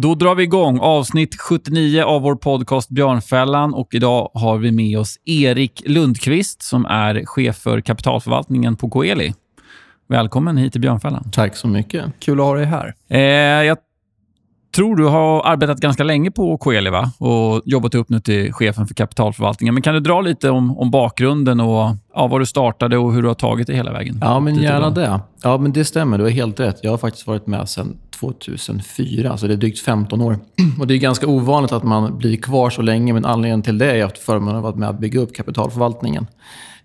Då drar vi igång avsnitt 79 av vår podcast Björnfällan och idag har vi med oss Erik Lundqvist som är chef för kapitalförvaltningen på Coeli. Välkommen hit till Björnfällan. Tack så mycket. Kul att ha dig här. Eh, jag tror du har arbetat ganska länge på Coeli va? och jobbat upp nu till chefen för kapitalförvaltningen. Men kan du dra lite om, om bakgrunden och ja, var du startade och hur du har tagit det hela vägen? Ja, men gärna det. Ja, men det stämmer. Du har helt rätt. Jag har faktiskt varit med sedan 2004, så alltså det är drygt 15 år. Och Det är ganska ovanligt att man blir kvar så länge, men anledningen till det är att förmånen har varit med att bygga upp kapitalförvaltningen.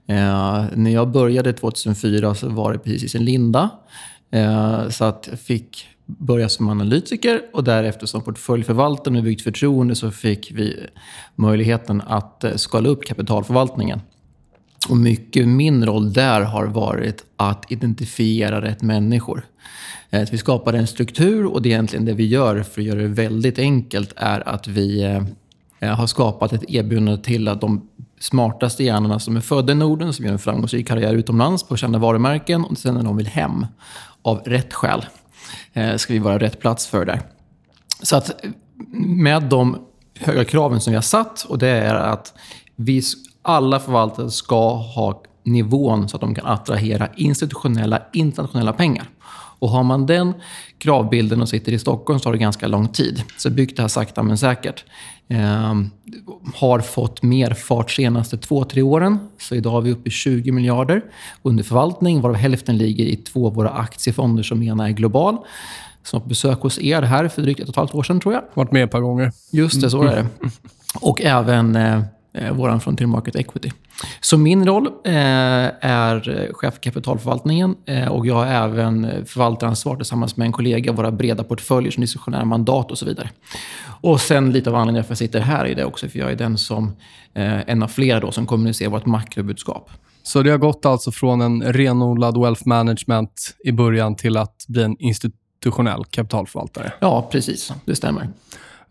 Eh, när jag började 2004 så var det precis i sin linda. Eh, så att jag fick börja som analytiker och därefter som portföljförvaltare med byggt förtroende så fick vi möjligheten att eh, skala upp kapitalförvaltningen. Och mycket min roll där har varit att identifiera rätt människor. Eh, att vi skapar en struktur och det är egentligen det vi gör för att göra det väldigt enkelt är att vi eh, eh, har skapat ett erbjudande till att de smartaste hjärnorna som är födda i Norden, som gör en framgångsrik karriär utomlands på kända varumärken och sen när de vill hem av rätt skäl ska vi vara rätt plats för där. Så att med de höga kraven som vi har satt och det är att vi alla förvaltare ska ha nivån så att de kan attrahera institutionella, internationella pengar. Och har man den kravbilden och sitter i Stockholm så tar det ganska lång tid. Så byggt det här sakta men säkert. Eh, har fått mer fart senaste två, tre åren. Så idag är vi uppe i 20 miljarder under förvaltning, varav hälften ligger i två av våra aktiefonder som ena är global. Som har besök hos er här för drygt ett och ett halvt år sedan, tror jag. Varit med ett par gånger. Just det, så är det. Och även eh, vår Frontier Market Equity. Så min roll eh, är chef för kapitalförvaltningen eh, och jag har även förvaltaransvar tillsammans med en kollega, våra breda portföljer som diskretionära mandat och så vidare. Och sen lite av anledningen för att jag sitter här i det också, för jag är den som, eh, en av flera då, som kommunicerar vårt makrobudskap. Så det har gått alltså från en renodlad wealth management i början till att bli en institutionell kapitalförvaltare? Ja, precis. Det stämmer.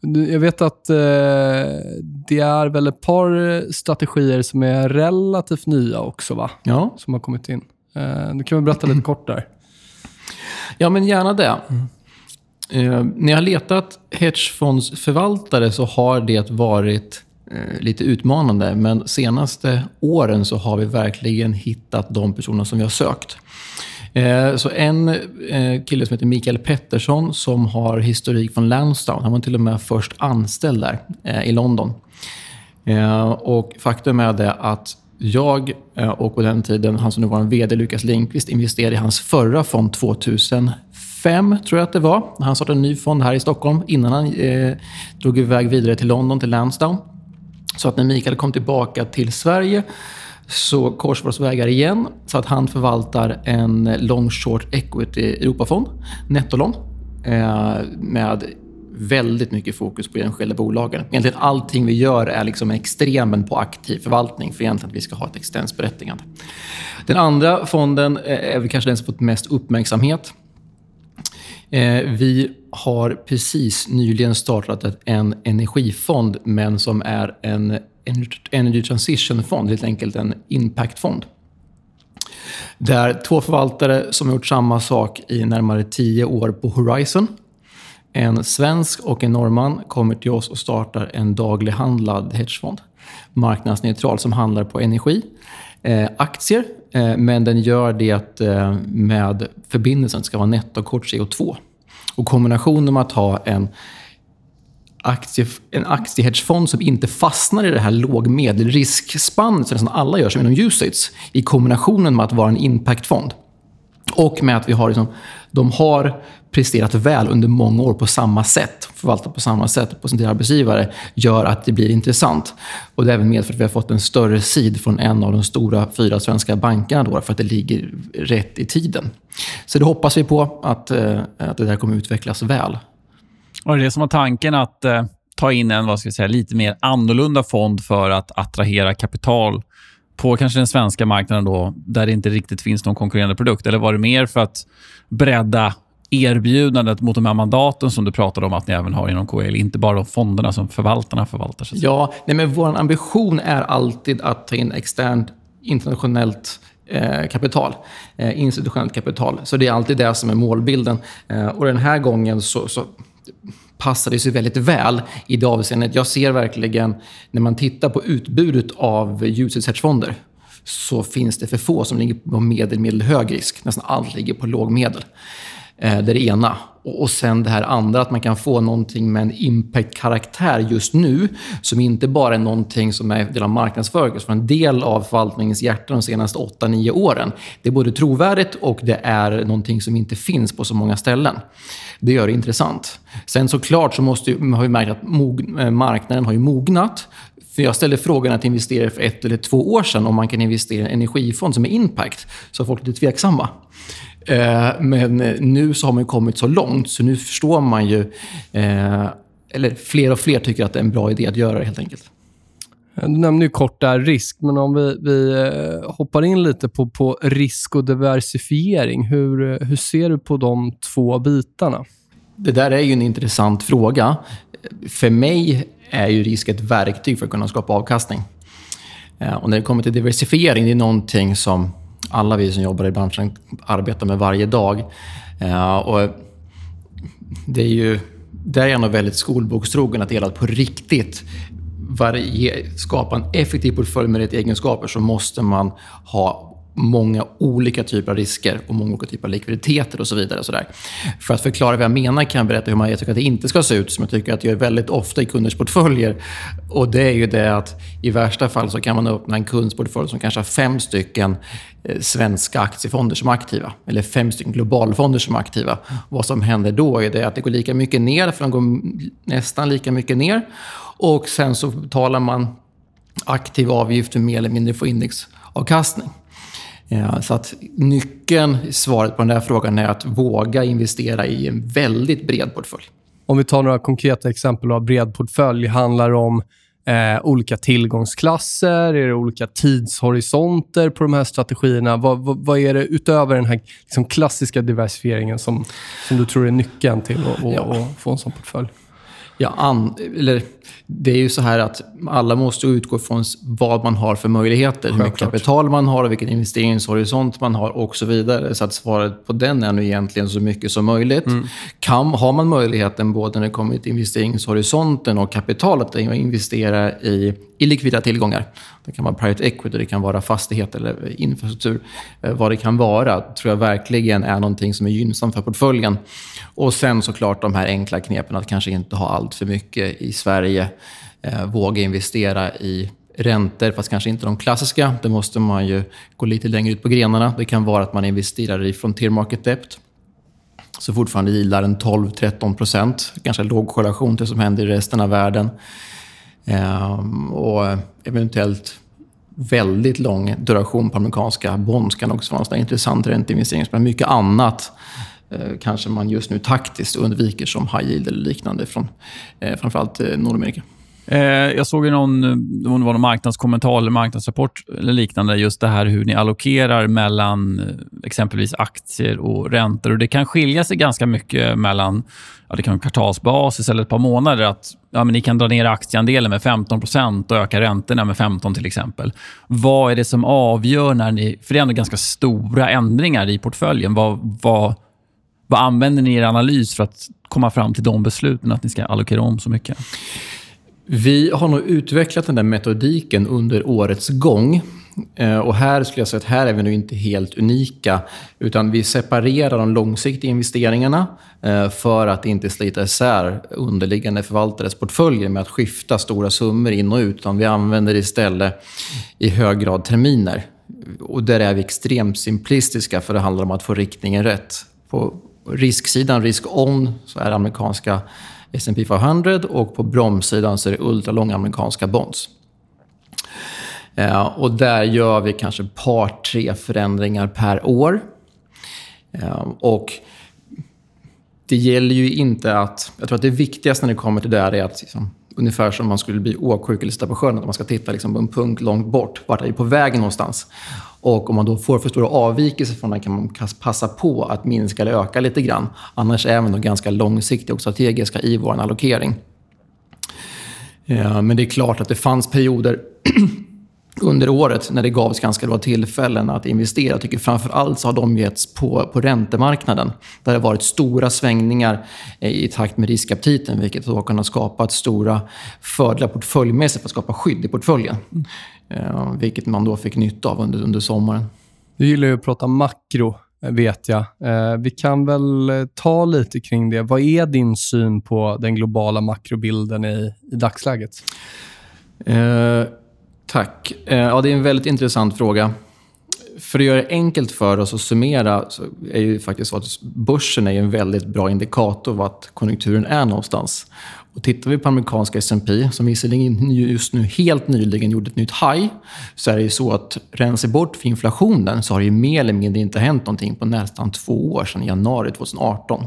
Jag vet att eh, det är väl ett par strategier som är relativt nya också, va? Ja. Som har kommit in. Eh, du kan väl berätta lite kort där? Ja, men gärna det. Mm. Eh, när jag har letat hedgefondsförvaltare så har det varit eh, lite utmanande. Men senaste åren så har vi verkligen hittat de personer som vi har sökt. Eh, så en eh, kille som heter Mikael Pettersson som har historik från Lansdowne. Han var till och med först anställd där eh, i London. Eh, och faktum är det att jag eh, och på den tiden, han som nu var en VD, Lukas Lindqvist, investerade i hans förra fond 2005, tror jag att det var. Han startade en ny fond här i Stockholm innan han eh, drog iväg vidare till London, till Lansdowne. Så att när Mikael kom tillbaka till Sverige så korsar vägar igen. Så att han förvaltar en long short equity Europafond, nettolång, eh, med väldigt mycket fokus på enskilda bolagen. Egentligen allting vi gör är liksom extremen på aktiv förvaltning för egentligen att vi ska ha ett existensberättigande. Den andra fonden eh, är väl kanske den som fått mest uppmärksamhet. Eh, vi har precis nyligen startat en energifond, men som är en Energy Transition-fond, helt enkelt en impactfond. Där två förvaltare som har gjort samma sak i närmare tio år på Horizon. En svensk och en norrman kommer till oss och startar en daglighandlad hedgefond. Marknadsneutral som handlar på energi, eh, aktier, eh, men den gör det eh, med förbindelsen ska vara nettokort CO2. Och kombinationen med att ha en aktie, en aktiehedgefond som inte fastnar i det här låg-medelriskspannet som nästan alla gör som inom USAIDs i kombinationen med att vara en impactfond. Och med att vi har liksom, de har presterat väl under många år på samma sätt, förvaltat på samma sätt på sin arbetsgivare, gör att det blir intressant. Och det har även medfört att vi har fått en större sid från en av de stora fyra svenska bankerna då, för att det ligger rätt i tiden. Så det hoppas vi på, att, eh, att det där kommer utvecklas väl. Och det är det som var tanken att eh, ta in en vad ska vi säga, lite mer annorlunda fond för att attrahera kapital på kanske den svenska marknaden då, där det inte riktigt finns någon konkurrerande produkt? Eller var det mer för att bredda erbjudandet mot de här mandaten som du pratade om att ni även har inom KL, inte bara de fonderna som förvaltarna förvaltar? Så ja, nej men vår ambition är alltid att ta in externt internationellt eh, kapital, eh, institutionellt kapital. Så det är alltid det som är målbilden. Eh, och den här gången så, så passade sig väldigt väl i det avseendet. Jag ser verkligen, när man tittar på utbudet av ljushetshedgefonder så finns det för få som ligger på medel, medel, hög risk. Nästan allt ligger på låg medel. Eh, det är det ena. Och sen det här andra, att man kan få någonting med en impact-karaktär just nu, som inte bara är någonting som är del av marknadsföringen som en del av förvaltningens hjärta de senaste 8-9 åren. Det är både trovärdigt och det är någonting som inte finns på så många ställen. Det gör det intressant. Sen såklart så måste, har vi märkt att mog, eh, marknaden har ju mognat. För jag ställde frågan till investerare för ett eller två år sedan om man kan investera i en energifond som är impact. Så var folk lite tveksamma. Eh, men nu så har man kommit så långt så nu förstår man ju... Eh, eller fler och fler tycker att det är en bra idé att göra det helt enkelt. Du nämnde ju kort där risk, men om vi, vi eh, hoppar in lite på, på risk och diversifiering. Hur, hur ser du på de två bitarna? Det där är ju en intressant fråga. För mig är ju risk ett verktyg för att kunna skapa avkastning. Och när det kommer till diversifiering, det är någonting som alla vi som jobbar i branschen arbetar med varje dag. Uh, och det är ju där är jag nog väldigt skolbokstrogen, att det gäller att på riktigt varje, skapa en effektiv portfölj med rätt egenskaper så måste man ha många olika typer av risker och många olika typer av likviditeter och så vidare. Och så där. För att förklara vad jag menar kan jag berätta hur man jag tycker att det inte ska se ut, som jag tycker att jag gör väldigt ofta i kunders portföljer. Och det är ju det att i värsta fall så kan man öppna en kundsportfölj som kanske har fem stycken eh, svenska aktiefonder som är aktiva. Eller fem stycken globalfonder som är aktiva. Vad som händer då är det att det går lika mycket ner, för de går nästan lika mycket ner. Och sen så betalar man aktiv avgift för mer eller mindre få indexavkastning. Ja, så att nyckeln, svaret på den där frågan är att våga investera i en väldigt bred portfölj. Om vi tar några konkreta exempel av bred portfölj. Handlar det om eh, olika tillgångsklasser? Är det olika tidshorisonter på de här strategierna? Vad, vad, vad är det utöver den här liksom, klassiska diversifieringen som, som du tror är nyckeln till att ja. få en sån portfölj? Ja, an, eller, det är ju så här att alla måste utgå från vad man har för möjligheter. Hur mycket kapital man har, och vilken investeringshorisont man har och så vidare. Så att svaret på den är nu egentligen så mycket som möjligt. Mm. Kan, har man möjligheten både när det kommer till investeringshorisonten och kapitalet att investera i illikvida tillgångar. Det kan vara private equity, det kan vara fastighet eller infrastruktur. Eh, vad det kan vara tror jag verkligen är någonting som är gynnsamt för portföljen. Och sen såklart de här enkla knepen att kanske inte ha allt för mycket i Sverige. Eh, våga investera i räntor, fast kanske inte de klassiska. Det måste man ju gå lite längre ut på grenarna. Det kan vara att man investerar i frontier market debt. Så fortfarande gillar en 12-13 procent. Ganska låg korrelation till det som händer i resten av världen. Ehm, och eventuellt väldigt lång duration på amerikanska bonds kan också vara en intressant ränteinvestering. Men mycket annat eh, kanske man just nu taktiskt undviker som high yield eller liknande från eh, framförallt eh, Nordamerika. Eh, jag såg ju någon, eh, det var någon marknadskommentar eller marknadsrapport eller liknande, just det här hur ni allokerar mellan eh, exempelvis aktier och räntor. Och Det kan skilja sig ganska mycket mellan ja, det kan vara kvartalsbasis eller ett par månader. att ja, men Ni kan dra ner aktieandelen med 15% och öka räntorna med 15 till exempel. Vad är det som avgör när ni... För det är ändå ganska stora ändringar i portföljen. Vad, vad, vad använder ni i er analys för att komma fram till de besluten att ni ska allokera om så mycket? Vi har nog utvecklat den där metodiken under årets gång. Eh, och här skulle jag säga att här är vi nu inte helt unika. Utan vi separerar de långsiktiga investeringarna eh, för att inte slita isär underliggande förvaltares portföljer med att skifta stora summor in och ut. Utan vi använder istället i hög grad terminer. Och där är vi extremt simplistiska för det handlar om att få riktningen rätt. På risksidan, risk-on, så är det amerikanska S&P 500 och på bromssidan så är det ultralånga amerikanska bonds. Eh, och där gör vi kanske ett par, tre förändringar per år. Eh, och det gäller ju inte att... Jag tror att det viktigaste när det kommer till det här är att liksom, ungefär som man skulle bli åksjuk eller sitta på sjön, att man ska titta liksom, på en punkt långt bort. Vart är vi på väg någonstans? Och om man då får för stora avvikelser från den kan man passa på att minska eller öka lite grann. Annars är vi nog ganska långsiktiga och strategiska i vår allokering. Eh, men det är klart att det fanns perioder under året när det gavs ganska bra tillfällen att investera. Jag tycker framför allt så har de getts på, på räntemarknaden. Där det har varit stora svängningar eh, i takt med riskaptiten vilket har kunnat skapa stora fördelar portföljmässigt för att skapa skydd i portföljen. Eh, vilket man då fick nytta av under, under sommaren. Du gillar ju att prata makro, vet jag. Eh, vi kan väl eh, ta lite kring det. Vad är din syn på den globala makrobilden i, i dagsläget? Eh, tack. Eh, ja, det är en väldigt intressant fråga. För att göra det enkelt för oss att summera så är ju faktiskt så att börsen är en väldigt bra indikator vart konjunkturen är någonstans. Och tittar vi på amerikanska S&P som visserligen just nu helt nyligen gjorde ett nytt high, så är det ju så att rensar bort för inflationen så har det ju mer eller mindre inte hänt någonting på nästan två år sedan januari 2018.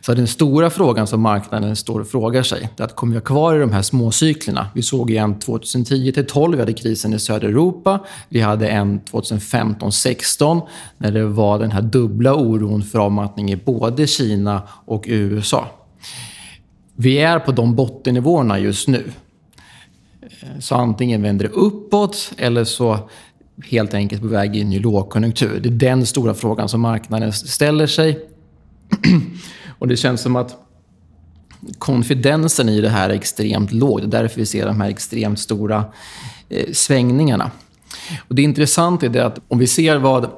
Så den stora frågan som marknaden står och frågar sig är att kommer vi ha kvar i de här småcyklerna? Vi såg igen 2010 till 12, vi hade krisen i södra Europa. Vi hade en 2015-16 när det var den här dubbla oron för avmattning i både Kina och USA. Vi är på de bottennivåerna just nu. Eh, så antingen vänder det uppåt eller så helt enkelt på väg in i lågkonjunktur. Det är den stora frågan som marknaden ställer sig. Och det känns som att konfidensen i det här är extremt låg. Det är därför vi ser de här extremt stora eh, svängningarna. Och det intressanta är det att om vi ser vad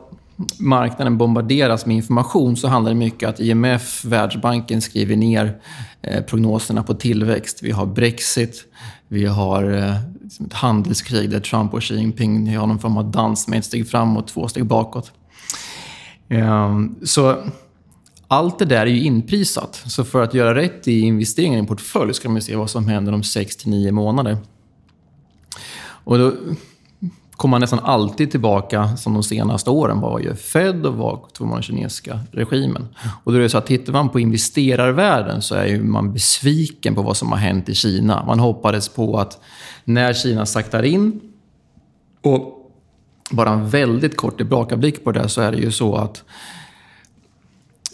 marknaden bombarderas med information så handlar det mycket om att IMF, Världsbanken skriver ner eh, prognoserna på tillväxt. Vi har Brexit, vi har eh, liksom ett handelskrig där Trump och Xi Jinping har någon form av dans med ett steg framåt och två steg bakåt. Ehm, så allt det där är ju inprisat. Så för att göra rätt i investeringen i en portfölj ska man se vad som händer om 6 till 9 månader. Och då kommer man nästan alltid tillbaka som de senaste åren. var ju Fed och var tog man den kinesiska regimen? Och då är det så att tittar man på investerarvärlden så är man besviken på vad som har hänt i Kina. Man hoppades på att när Kina saktar in och bara en väldigt kort tillbakablick på det så är det ju så att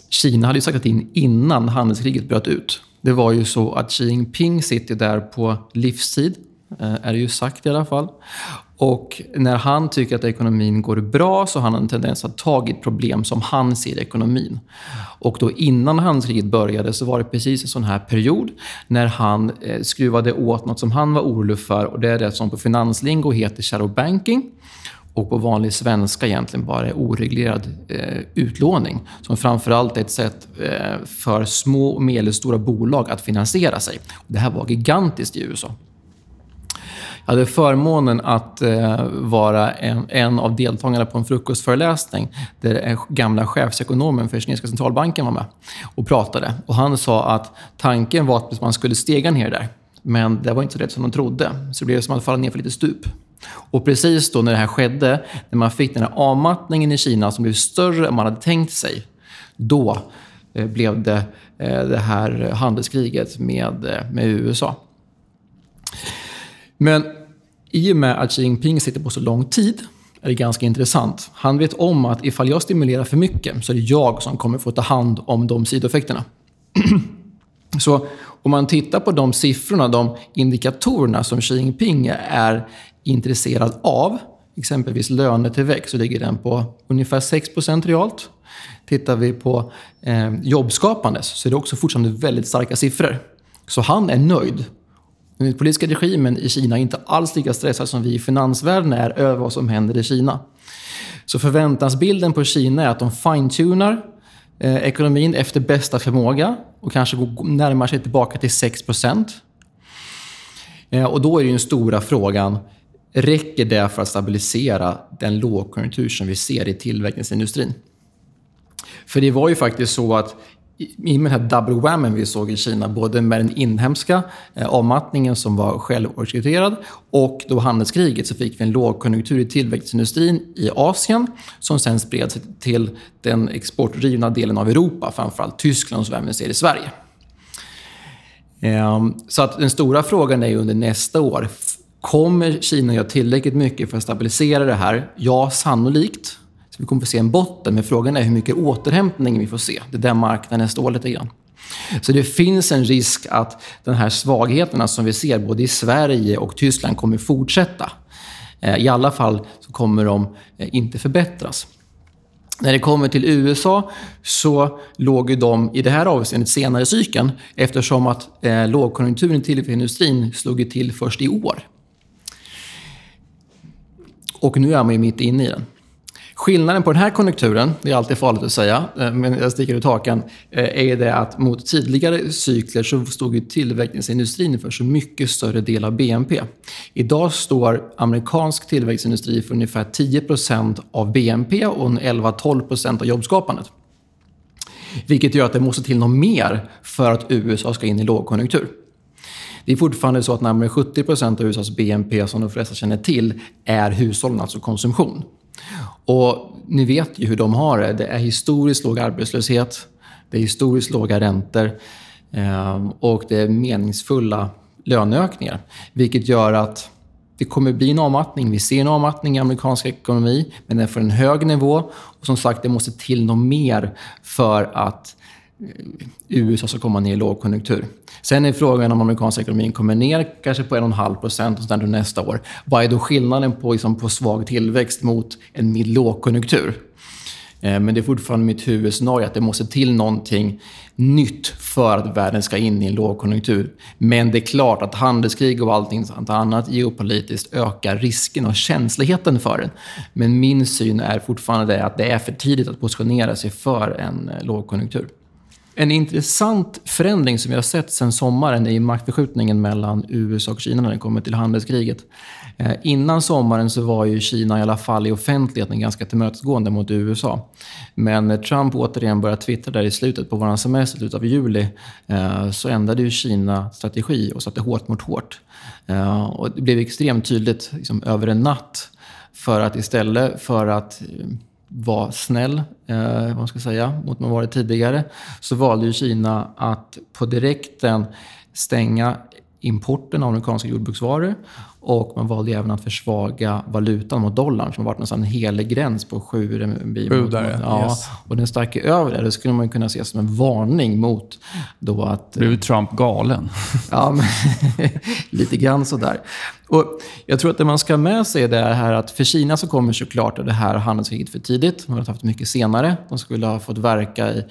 Kina hade ju saktat in innan handelskriget bröt ut. Det var ju så att Xi Jinping sitter där på livstid, eh, är det ju sagt i alla fall. Och när han tycker att ekonomin går bra så har han en tendens att ta tag i problem som han ser i ekonomin. Och då innan handelskriget började så var det precis en sån här period när han eh, skruvade åt något som han var orolig för och det är det som på finanslingo heter shadow banking och på vanlig svenska egentligen bara är oreglerad eh, utlåning. Som framförallt är ett sätt eh, för små och medelstora bolag att finansiera sig. Det här var gigantiskt i USA. Jag hade förmånen att eh, vara en, en, av deltagarna på en frukostföreläsning där eh, gamla chefsekonomen för kinesiska centralbanken var med och pratade. Och han sa att tanken var att man skulle stega ner där. Men det var inte så rätt som de trodde. Så det blev som att falla ner för lite stup. Och precis då när det här skedde, när man fick den här avmattningen i Kina som blev större än man hade tänkt sig, då eh, blev det eh, det här handelskriget med, med USA. Men i och med att Xi Jinping sitter på så lång tid är det ganska intressant. Han vet om att ifall jag stimulerar för mycket så är det jag som kommer få ta hand om de sidoeffekterna. Så om man tittar på de siffrorna, de indikatorerna som Xi Jinping är intresserad av, exempelvis lönetillväxt, så ligger den på ungefär 6 realt. Tittar vi på eh, jobbskapande så är det också fortfarande väldigt starka siffror. Så han är nöjd. Den politiska regimen i Kina är inte alls lika stressad som vi i finansvärlden är över vad som händer i Kina. Så förväntansbilden på Kina är att de fine-tunar eh, ekonomin efter bästa förmåga och kanske närmar sig tillbaka till 6 eh, Och då är den stora frågan, räcker det för att stabilisera den lågkonjunktur som vi ser i tillverkningsindustrin? För det var ju faktiskt så att i och med den här double whammen vi såg i Kina, både med den inhemska eh, avmattningen som var självorganiserad och då handelskriget, så fick vi en lågkonjunktur i tillväxtindustrin i Asien som sen spred sig till den exportdrivna delen av Europa, framförallt Tyskland, som vi även ser i Sverige. Eh, så att den stora frågan är under nästa år, kommer Kina göra tillräckligt mycket för att stabilisera det här? Ja, sannolikt. Så vi kommer få se en botten, men frågan är hur mycket återhämtning vi får se. Det är där marknaden står lite grann. Så det finns en risk att de här svagheterna som vi ser både i Sverige och Tyskland kommer fortsätta. Eh, I alla fall så kommer de eh, inte förbättras. När det kommer till USA så låg ju de i det här avseendet senare i cykeln eftersom att eh, lågkonjunkturen till industrin slog till först i år. Och nu är man ju mitt inne i den. Skillnaden på den här konjunkturen, det är alltid farligt att säga, eh, men jag sticker ut hakan, eh, är det att mot tidigare cykler så stod ju tillverkningsindustrin för så mycket större del av BNP. Idag står amerikansk tillväxtindustri för ungefär 10% av BNP och 11-12% av jobbskapandet. Vilket gör att det måste till något mer för att USA ska in i lågkonjunktur. Det är fortfarande så att närmare 70% av USAs BNP, som de flesta känner till, är hushållen, alltså konsumtion. Och ni vet ju hur de har det. Det är historiskt låg arbetslöshet, det är historiskt låga räntor ehm, och det är meningsfulla löneökningar. Vilket gör att det kommer bli en avmattning. Vi ser en avmattning i amerikansk ekonomi, men den är för en hög nivå. Och som sagt, det måste till något mer för att Eh, USA ska komma ner i lågkonjunktur. Sen är frågan om amerikanska ekonomin kommer ner kanske på 1,5 procent nästa år. Vad är då skillnaden på, liksom, på svag tillväxt mot en mild lågkonjunktur? Eh, men det är fortfarande mitt huvudscenario att det måste till någonting nytt för att världen ska in i en lågkonjunktur. Men det är klart att handelskrig och allting annat geopolitiskt ökar risken och känsligheten för den. Men min syn är fortfarande att det är för tidigt att positionera sig för en eh, lågkonjunktur. En intressant förändring som vi har sett sen sommaren är maktförskjutningen mellan USA och Kina när det kommer till handelskriget. Eh, innan sommaren så var ju Kina i alla fall i offentligheten ganska tillmötesgående mot USA. Men när Trump återigen började twittra där i slutet på vår semester, slutet av juli, eh, så ändrade ju Kina strategi och satte hårt mot hårt. Eh, och det blev extremt tydligt liksom, över en natt för att istället för att eh, var snäll, eh, vad ska säga, mot man varit tidigare, så valde ju Kina att på direkten stänga importen av amerikanska jordbruksvaror och man valde även att försvaga valutan mot dollarn som har varit nästan en helig gräns på 7 renminbi. Sju där, ja. Yes. Och den stack över det. Det skulle man kunna se som en varning mot då att... Blev Trump galen? ja, men, lite grann sådär. Och jag tror att det man ska ha med sig är det här att för Kina så kommer såklart det här handelskriget för tidigt. De har haft mycket senare. De skulle ha fått verka i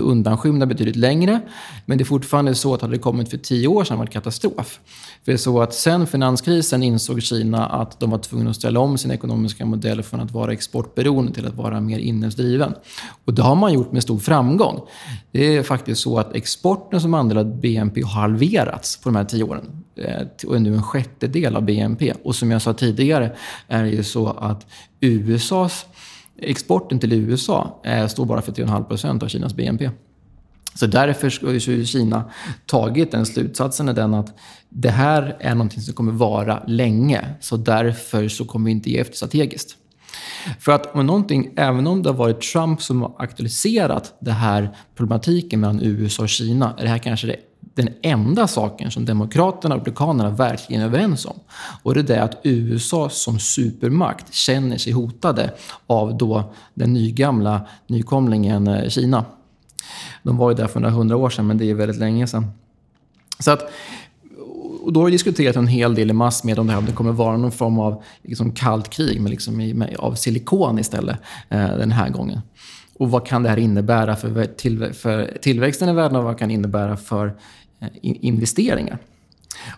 undanskymda betydligt längre. Men det är fortfarande så att hade det kommit för tio år sedan var det katastrof. För det är så att sen finanskrisen insåg Kina att de var tvungna att ställa om sin ekonomiska modell från att vara exportberoende till att vara mer inhemsdriven. Och det har man gjort med stor framgång. Det är faktiskt så att exporten som andel av BNP har halverats på de här tio åren eh, och är nu en sjättedel av BNP. Och som jag sa tidigare är det ju så att USAs Exporten till USA eh, står bara för 3,5 av Kinas BNP. Så därför har Kina tagit den slutsatsen är den att det här är någonting som kommer vara länge. Så därför så kommer vi inte ge efter strategiskt. För att om någonting, även om det har varit Trump som har aktualiserat den här problematiken mellan USA och Kina, är det här kanske det den enda saken som Demokraterna och Republikanerna verkligen är överens om. Och det är det att USA som supermakt känner sig hotade av då den nygamla nykomlingen eh, Kina. De var ju där för några hundra år sedan, men det är väldigt länge sedan. Så att, och då har vi diskuterat en hel del i massmedia om det här, om det kommer vara någon form av liksom, kallt krig men liksom, med, av silikon istället eh, den här gången. Och vad kan det här innebära för, till, för tillväxten i världen och vad kan det innebära för Eh, investeringar.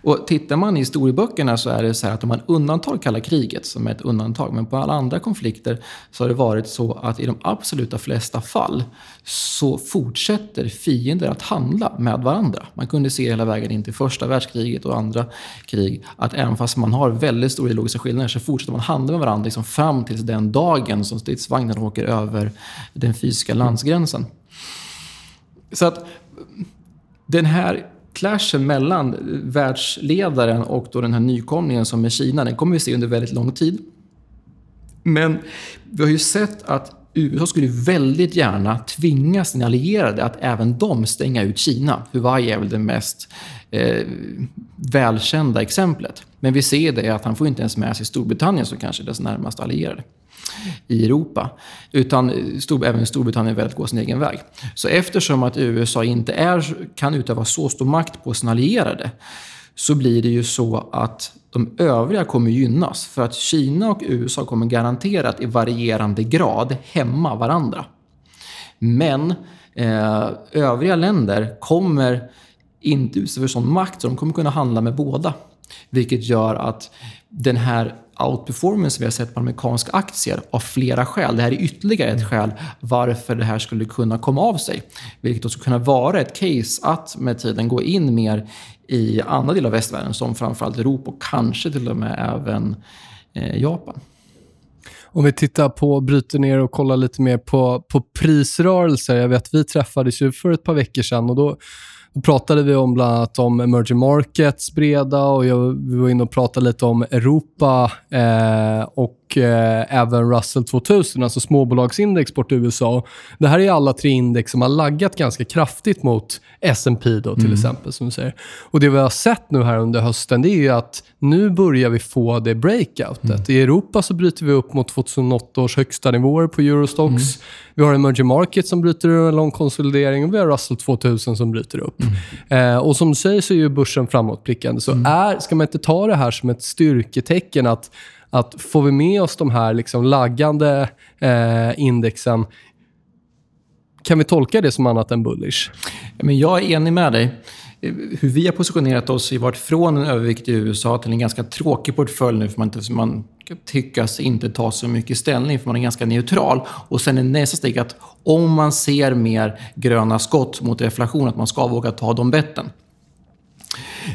Och tittar man i historieböckerna så är det så här att om man undantar kalla kriget, som är ett undantag, men på alla andra konflikter så har det varit så att i de absoluta flesta fall så fortsätter fiender att handla med varandra. Man kunde se hela vägen in till första världskriget och andra krig att även fast man har väldigt stora ideologiska skillnader så fortsätter man handla med varandra liksom fram till den dagen som stridsvagnen åker över den fysiska landsgränsen. Så att den här clashen mellan världsledaren och då den här nykomlingen som är Kina, den kommer vi se under väldigt lång tid. Men vi har ju sett att USA skulle väldigt gärna tvinga sina allierade att även de stänga ut Kina. Hawaii är väl det mest eh, välkända exemplet. Men vi ser det att han får inte ens med sig Storbritannien som kanske är dess närmaste allierade i Europa. Utan Stor, även Storbritannien väljer att gå sin egen väg. Så eftersom att USA inte är, kan utöva så stor makt på sina allierade så blir det ju så att de övriga kommer gynnas. För att Kina och USA kommer garanterat i varierande grad hämma varandra. Men eh, övriga länder kommer inte utöva sån makt så de kommer kunna handla med båda. Vilket gör att den här outperformance vi har sett på amerikanska aktier av flera skäl. Det här är ytterligare ett skäl varför det här skulle kunna komma av sig. Vilket också kunna vara ett case att med tiden gå in mer i andra delar av västvärlden som framförallt Europa och kanske till och med även eh, Japan. Om vi tittar på, bryter ner och kollar lite mer på, på prisrörelser. Jag vet vi träffades ju för ett par veckor sedan och då då pratade vi om bland annat om emerging markets breda och jag, vi var inne och pratade lite om Europa eh, och eh, även Russell 2000, alltså småbolagsindex bort i USA. Det här är alla tre index som har laggat ganska kraftigt mot S&P då till mm. exempel. som du säger. Och Det vi har sett nu här under hösten det är att nu börjar vi få det breakoutet. Mm. I Europa så bryter vi upp mot 2008 års högsta nivåer på Eurostox. Mm. Vi har emerging markets som bryter en lång konsolidering och vi har Russell 2000 som bryter upp. Mm. Eh, och Som du säger så är ju börsen framåtblickande. Så mm. är, ska man inte ta det här som ett styrketecken att att får vi med oss de här liksom laggande eh, indexen, kan vi tolka det som annat än bullish? Men jag är enig med dig. Hur vi har positionerat oss har varit från en övervikt i USA till en ganska tråkig portfölj nu, för man, inte, man tyckas inte ta så mycket ställning, för man är ganska neutral. Och sen är nästa steg att om man ser mer gröna skott mot deflation, att man ska våga ta de betten.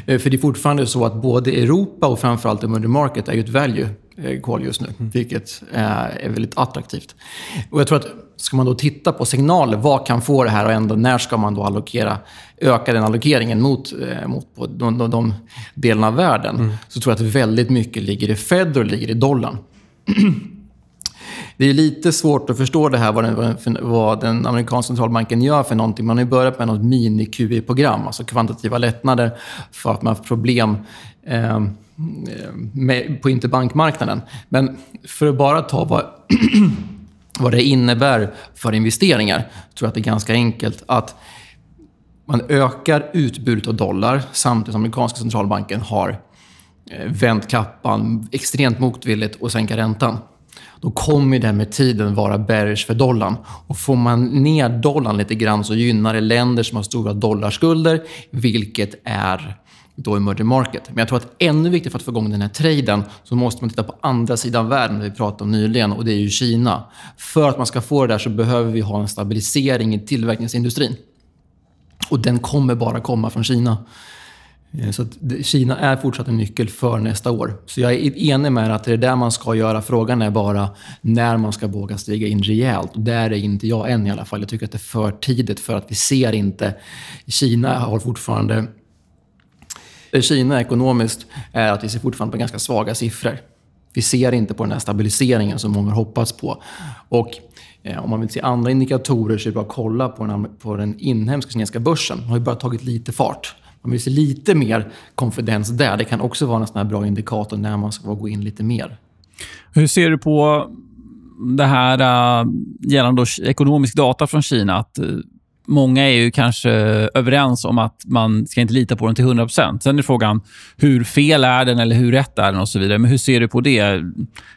Eh, för det är fortfarande så att både Europa och framförallt emerging market är ju ett value kol just nu, mm. vilket är väldigt attraktivt. Och jag tror att ska man då titta på signaler, vad kan få det här och ändå när ska man då allokera, öka den allokeringen mot, eh, mot på de, de, de delarna av världen, mm. så tror jag att väldigt mycket ligger i Fed och ligger i dollarn. Det är lite svårt att förstå det här, vad den, vad den amerikanska centralbanken gör för någonting. Man har ju börjat med något mini-QE-program, alltså kvantitativa lättnader för att man har problem eh, Eh, med, på interbankmarknaden. Men för att bara ta vad, vad det innebär för investeringar, tror jag att det är ganska enkelt att man ökar utbudet av dollar samtidigt som amerikanska centralbanken har eh, vänt kappan extremt motvilligt och sänka räntan. Då kommer det med tiden vara bearish för dollarn. Och får man ner dollarn lite grann så gynnar det länder som har stora dollarskulder, vilket är då emerging market. Men jag tror att ännu viktigare för att få igång den här traden så måste man titta på andra sidan världen, det vi pratade om nyligen, och det är ju Kina. För att man ska få det där så behöver vi ha en stabilisering i tillverkningsindustrin. Och den kommer bara komma från Kina. Eh, så Kina är fortsatt en nyckel för nästa år. Så jag är enig med att det är där man ska göra. Frågan är bara när man ska våga stiga in rejält. Och där är inte jag än i alla fall. Jag tycker att det är för tidigt för att vi ser inte... Kina har fortfarande Eh, Kina ekonomiskt är att vi ser fortfarande på ganska svaga siffror. Vi ser inte på den här stabiliseringen som många har hoppats på. Och eh, om man vill se andra indikatorer så är det bara att kolla på den, på den inhemska kinesiska börsen. Den har ju bara tagit lite fart. Man vill se lite mer konfidens där. Det kan också vara en sån här bra indikator när man ska gå in lite mer. Hur ser du på det här eh, gällande ekonomisk data från Kina? Att, eh, många är ju kanske överens om att man ska inte lita på den till 100% Sen är frågan hur fel är den eller hur rätt är den och så vidare. Men hur ser du på det?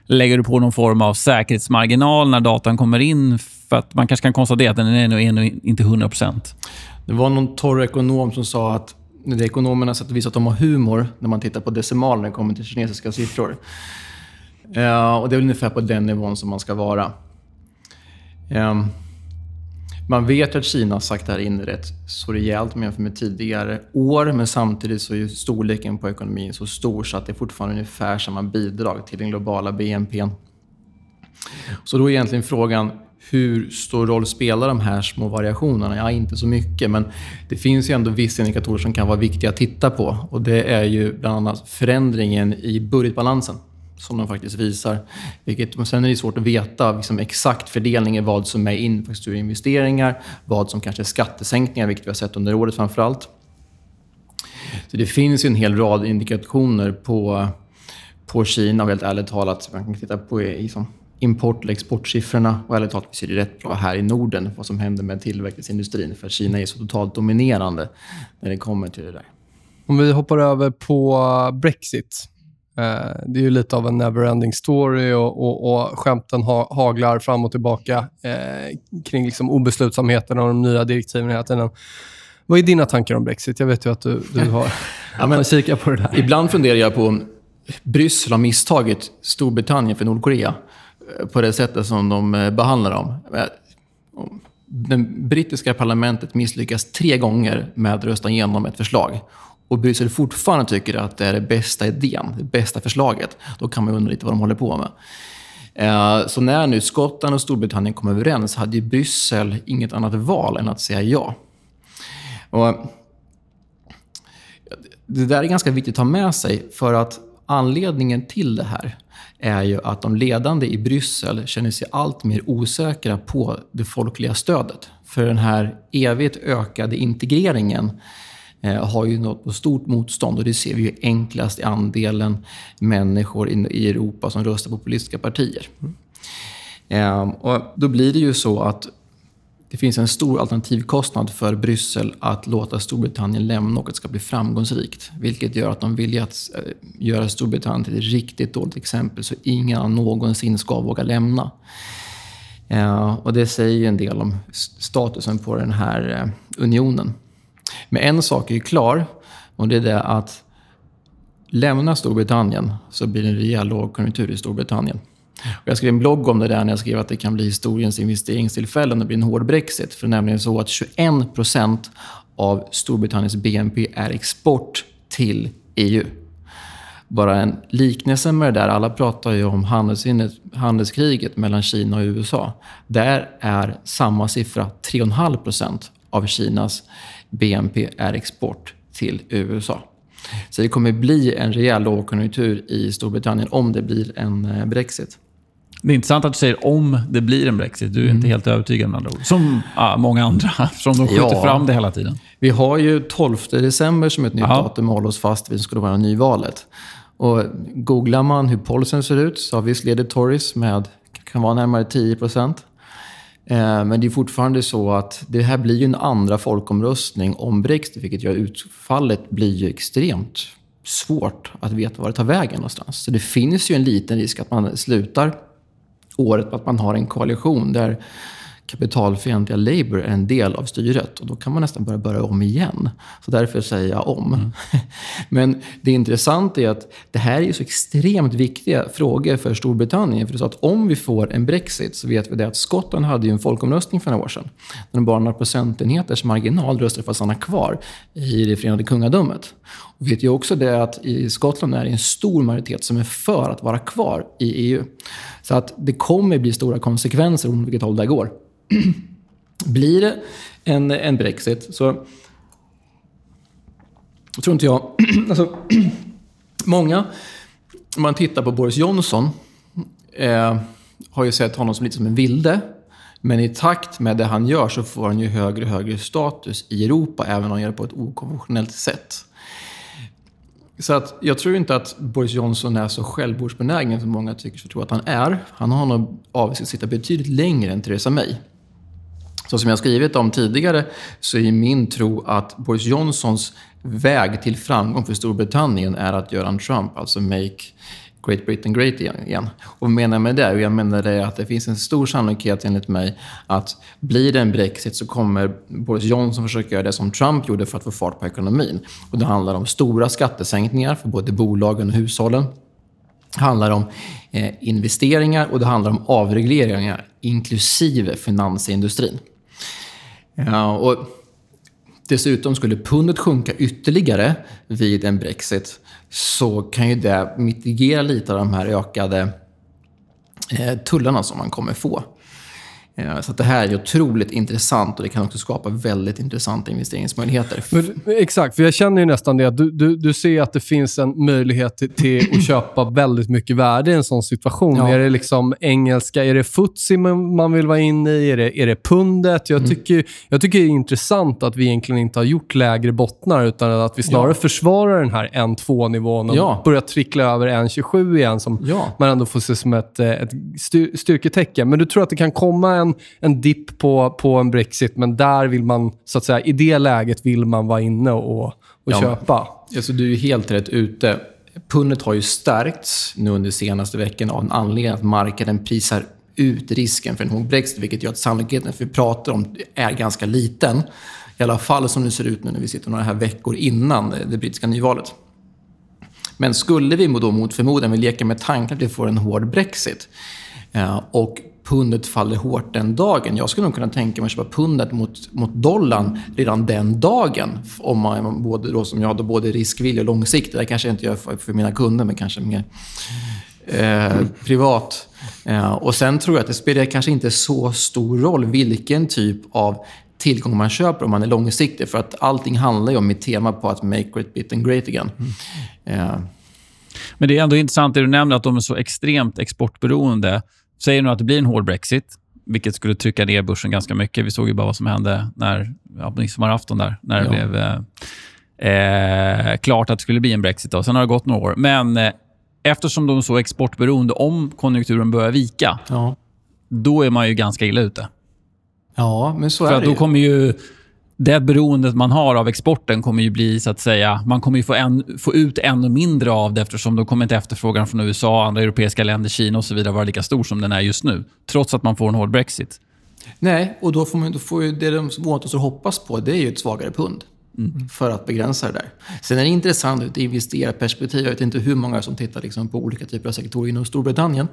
Lägger du på någon form av säkerhetsmarginal när datan kommer in? För att man kanske kan konstatera att den är ännu inte 100% Det var någon torr ekonom som sa att det är ekonomerna sätt att visa att de har humor när man tittar på decimaler när det kommer till kinesiska siffror. Uh, och det är väl ungefär på den nivån som man ska vara. Um, man vet att Kina har sagt här in rätt så rejält jämfört med tidigare år, men samtidigt så är storleken på ekonomin så stor så att det är fortfarande ungefär samma bidrag till den globala BNP. Så då är egentligen frågan, hur stor roll spelar de här små variationerna? Ja, inte så mycket, men det finns ju ändå vissa indikatorer som kan vara viktiga att titta på. Och Det är ju bland annat förändringen i budgetbalansen som de faktiskt visar. Vilket, sen är det svårt att veta liksom exakt fördelningen vad som är infrastrukturinvesteringar, vad som kanske är skattesänkningar, vilket vi har sett under året framför allt. Så det finns ju en hel rad indikationer på, på Kina och helt ärligt talat, man kan titta på liksom, import eller exportsiffrorna och ärligt talat ser det rätt bra här i Norden vad som händer med tillverkningsindustrin. För Kina är så totalt dominerande när det kommer till det där. Om vi hoppar över på Brexit. Eh, det är ju lite av en never-ending story och, och, och skämten ha, haglar fram och tillbaka eh, kring liksom obeslutsamheten och de nya direktiven hela tiden. Vad är dina tankar om Brexit? Jag vet ju att du, du har, ja, men, kikat på det där. Ibland funderar jag på om Bryssel har misstagit Storbritannien för Nordkorea eh, på det sättet som de eh, behandlar dem. Det brittiska parlamentet misslyckas tre gånger med att rösta igenom ett förslag och Bryssel fortfarande tycker att det är den bästa idén, det bästa förslaget, då kan man undra lite vad de håller på med. Eh, så när nu Skottland och Storbritannien kom överens hade ju Bryssel inget annat val än att säga ja. Och det där är ganska viktigt att ha med sig för att anledningen till det här är ju att de ledande i Bryssel känner sig allt mer osäkra på det folkliga stödet. För den här evigt ökade integreringen Eh, har ju nått stort motstånd och det ser vi ju enklast i andelen människor i Europa som röstar på politiska partier. Mm. Och då blir det ju så att det finns en stor alternativkostnad för Bryssel att låta Storbritannien lämna och att det ska bli framgångsrikt. Vilket gör att de vill att eh, göra Storbritannien till ett riktigt dåligt exempel så ingen någonsin ska våga lämna. Ehm, och det säger ju en del om statusen på den här eh, unionen. Men en sak är ju klar och det är det att lämna Storbritannien så blir det en rejäl lågkonjunktur i Storbritannien. Och jag skrev en blogg om det där när jag skrev att det kan bli historiens investeringstillfällen det blir en hård Brexit. För det är nämligen så att 21 procent av Storbritanniens BNP är export till EU. Bara en liknelse med det där, alla pratar ju om handelskriget mellan Kina och USA. Där är samma siffra 3,5 procent av Kinas BNP är export till USA. Så det kommer bli en rejäl lågkonjunktur i Storbritannien om det blir en eh, Brexit. Det är intressant att du säger om det blir en Brexit. Du är mm. inte helt övertygad med andra ord. Som ja, många andra, som de skjuter ja. fram det hela tiden. Vi har ju 12 december som ett nytt Aha. datum att hålla oss fast vid som skulle vara nyvalet. Och googlar man hur polisen ser ut så har vi leder Tories med kan vara närmare 10 procent. Eh, men det är fortfarande så att det här blir ju en andra folkomröstning om Brexit, vilket gör utfallet blir ju extremt svårt att veta var det tar vägen någonstans. Så det finns ju en liten risk att man slutar året på att man har en koalition där kapitalfientliga Labour är en del av styret. Och då kan man nästan börja börja om igen. Så därför säger jag om. Mm. Men det intressanta är att det här är så extremt viktiga frågor för Storbritannien. För det är så att om vi får en Brexit så vet vi det att Skottland hade ju en folkomröstning för några år sedan. När de bara några procentenheters marginal röstade för att stanna kvar i det förenade kungadömet. Och vi vet ju också det att i Skottland är det en stor majoritet som är för att vara kvar i EU. Så att det kommer bli stora konsekvenser om vilket håll det går. Blir det en, en Brexit så tror inte jag... alltså, många, om man tittar på Boris Johnson, eh, har ju sett honom som lite som en vilde. Men i takt med det han gör så får han ju högre och högre status i Europa, även om han gör det på ett okonventionellt sätt. Så att jag tror inte att Boris Johnson är så självmordsbenägen som många tycker sig tro att han är. Han har nog avsikt att sitta betydligt längre än Theresa May. Så som jag skrivit om tidigare så är min tro att Boris Johnsons väg till framgång för Storbritannien är att göra en Trump, alltså make Great Britain Great igen. Och vad menar jag med det? Jag menar det att det finns en stor sannolikhet enligt mig att blir det en Brexit så kommer Boris Johnson försöka göra det som Trump gjorde för att få fart på ekonomin. Och det handlar om stora skattesänkningar för både bolagen och hushållen. Det handlar om eh, investeringar och det handlar om avregleringar, inklusive finansindustrin. Ja, och dessutom skulle pundet sjunka ytterligare vid en Brexit så kan ju det mitigera lite av de här ökade eh, tullarna som man kommer få. Eh, så det här är otroligt intressant och det kan också skapa väldigt intressanta investeringsmöjligheter. Men, exakt, för jag känner ju nästan det att du, du, du ser att det finns en möjlighet till, till att köpa väldigt mycket värde i en sån situation. Ja. Är det liksom engelska, är det futsi man vill vara inne i? Är det, är det pundet? Jag, mm. tycker, jag tycker det är intressant att vi egentligen inte har gjort lägre bottnar utan att vi snarare ja. försvarar den här 1-2-nivån och ja. börjar trickla över 1-27 igen som man ändå får se som ett, ett styrketecken. Men du tror att det kan komma en, en dipp på, på en Brexit, men där vill man, så att säga, i det läget vill man vara inne och, och ja, köpa. Alltså, du är helt rätt ute. Pundet har ju stärkts nu under senaste veckan av en anledning att marknaden prisar ut risken för en hård Brexit, vilket gör att sannolikheten för vi pratar om är ganska liten. I alla fall som det ser ut nu när vi sitter några här veckor innan det brittiska nyvalet. Men skulle vi då mot förmodan, vi leker med tanken att vi får en hård Brexit och pundet faller hårt den dagen. Jag skulle nog kunna tänka mig att köpa pundet mot, mot dollarn redan den dagen. Om man, både då, som jag hade både riskvillig och långsiktig. Det kanske jag inte gör för, för mina kunder, men kanske mer eh, privat. Eh, och sen tror jag att det spelar kanske inte så stor roll vilken typ av tillgång man köper om man är långsiktig. För att allting handlar ju om mitt tema på att make Great Britain great again. Mm. Eh. Men det är ändå intressant det du nämner, att de är så extremt exportberoende. Säger nu att det blir en hård Brexit, vilket skulle trycka ner börsen ganska mycket. Vi såg ju bara vad som hände när, ja, på midsommarafton där, när ja. det blev eh, eh, klart att det skulle bli en Brexit. Då. Sen har det gått några år. Men eh, eftersom de är så exportberoende, om konjunkturen börjar vika, ja. då är man ju ganska illa ute. Ja, men så För är det Då kommer ju det beroendet man har av exporten kommer ju bli så att säga, man kommer ju få, en, få ut ännu mindre av det eftersom då kommer inte efterfrågan från USA, andra europeiska länder, Kina och så vidare vara lika stor som den är just nu. Trots att man får en hård Brexit. Nej, och då får, man, då får ju det de som återstår hoppas på, det är ju ett svagare pund. Mm. för att begränsa det där. Sen är det intressant ur ett investerarperspektiv. Jag vet inte hur många som tittar liksom på olika typer av sektorer inom Storbritannien.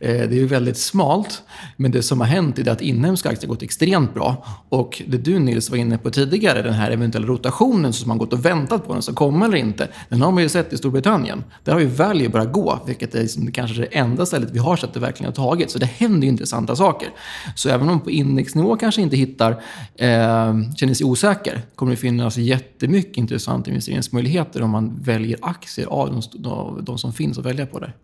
Eh, det är ju väldigt smalt. Men det som har hänt är att inhemska aktier gått extremt bra. Och det du Nils var inne på tidigare, den här eventuella rotationen som man gått och väntat på den ska komma eller inte. Den har man ju sett i Storbritannien. Där har ju value börjat gå, vilket är liksom kanske det enda stället vi har sett det verkligen har tagit. Så det händer ju intressanta saker. Så även om man på indexnivå kanske inte hittar, eh, känner sig osäker, kommer det finnas jättemycket intressanta investeringsmöjligheter om man väljer aktier av de, de som finns att välja på där.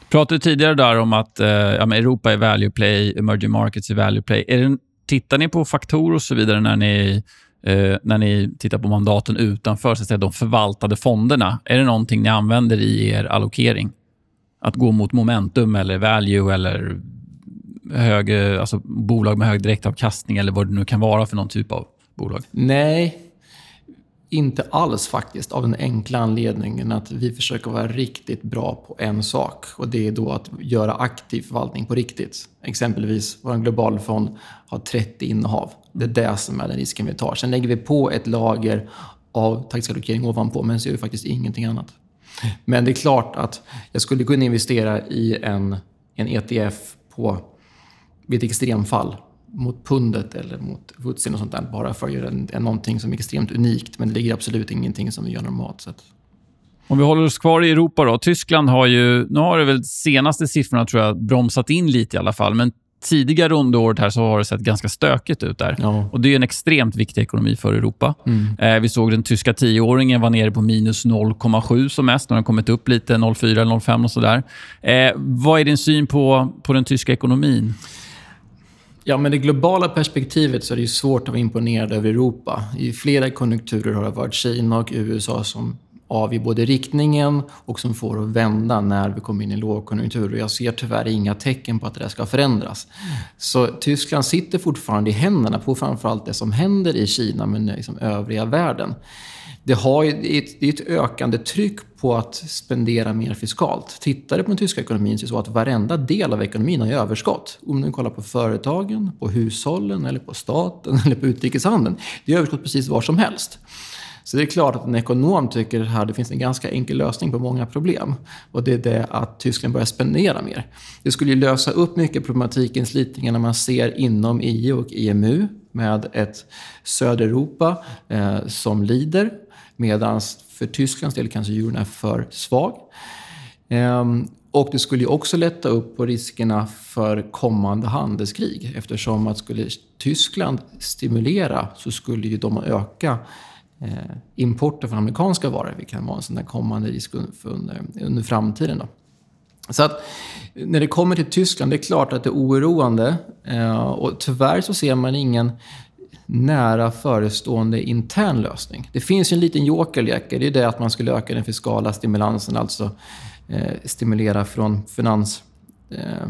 Du pratade tidigare där om att eh, ja, Europa är value play, emerging markets är value play. Är det, tittar ni på faktorer och så vidare när ni, eh, när ni tittar på mandaten utanför så att säga, de förvaltade fonderna? Är det någonting ni använder i er allokering? Att gå mot momentum eller value eller hög, alltså bolag med hög direktavkastning eller vad det nu kan vara för någon typ av bolag? Nej, inte alls faktiskt, av den enkla anledningen att vi försöker vara riktigt bra på en sak. Och det är då att göra aktiv förvaltning på riktigt. Exempelvis, vår globalfond har 30 innehav. Det är det som är den risken vi tar. Sen lägger vi på ett lager av taktisk allokering ovanpå, men så gör vi faktiskt ingenting annat. Men det är klart att jag skulle kunna investera i en, en ETF på, vid ett extremfall mot pundet eller mot futsin och sånt där bara för att göra en, en, någonting som är extremt unikt. Men det ligger absolut ingenting som vi gör normalt sett. Om vi håller oss kvar i Europa då. Tyskland har ju, nu har det väl senaste siffrorna tror jag bromsat in lite i alla fall, men tidigare under året här så har det sett ganska stökigt ut där. Ja. Och Det är en extremt viktig ekonomi för Europa. Mm. Eh, vi såg den tyska tioåringen var nere på minus 0,7 som mest. Nu har den kommit upp lite, 0,4 eller 0,5 och sådär. Eh, vad är din syn på, på den tyska ekonomin? Ja, men det globala perspektivet så är det ju svårt att vara imponerad över Europa. I flera konjunkturer har det varit Kina och USA som avgör både riktningen och som får att vända när vi kommer in i lågkonjunktur. Och jag ser tyvärr inga tecken på att det där ska förändras. Så Tyskland sitter fortfarande i händerna på framförallt det som händer i Kina men liksom övriga världen det, har, det, är ett, ökande tryck på att spendera mer fiskalt. Tittar du på den tyska ekonomin så är det så att varenda del av ekonomin har överskott. Om du kollar på företagen, på hushållen, eller på staten eller på utrikeshandeln. Det är överskott precis var som helst. Så det är klart att en ekonom tycker att här, det finns en ganska enkel lösning på många problem. Och det är det att Tyskland börjar spendera mer. Det skulle ju lösa upp mycket problematiken i när man ser inom EU och EMU med ett Södereuropa eh, som lider Medan för Tysklands del kanske euron är för svag. Ehm, och det skulle också lätta upp på riskerna för kommande handelskrig. Eftersom att skulle Tyskland stimulera så skulle ju de öka eh, importen från amerikanska varor, vilket kan vara en sån där kommande risk under, under framtiden. Då. Så att när det kommer till Tyskland, det är klart att det är oroande. Eh, och tyvärr så ser man ingen nära förestående intern lösning. Det finns ju en liten jokerlek. Det är det att man skulle öka den fiskala stimulansen, alltså eh, stimulera från finans, eh,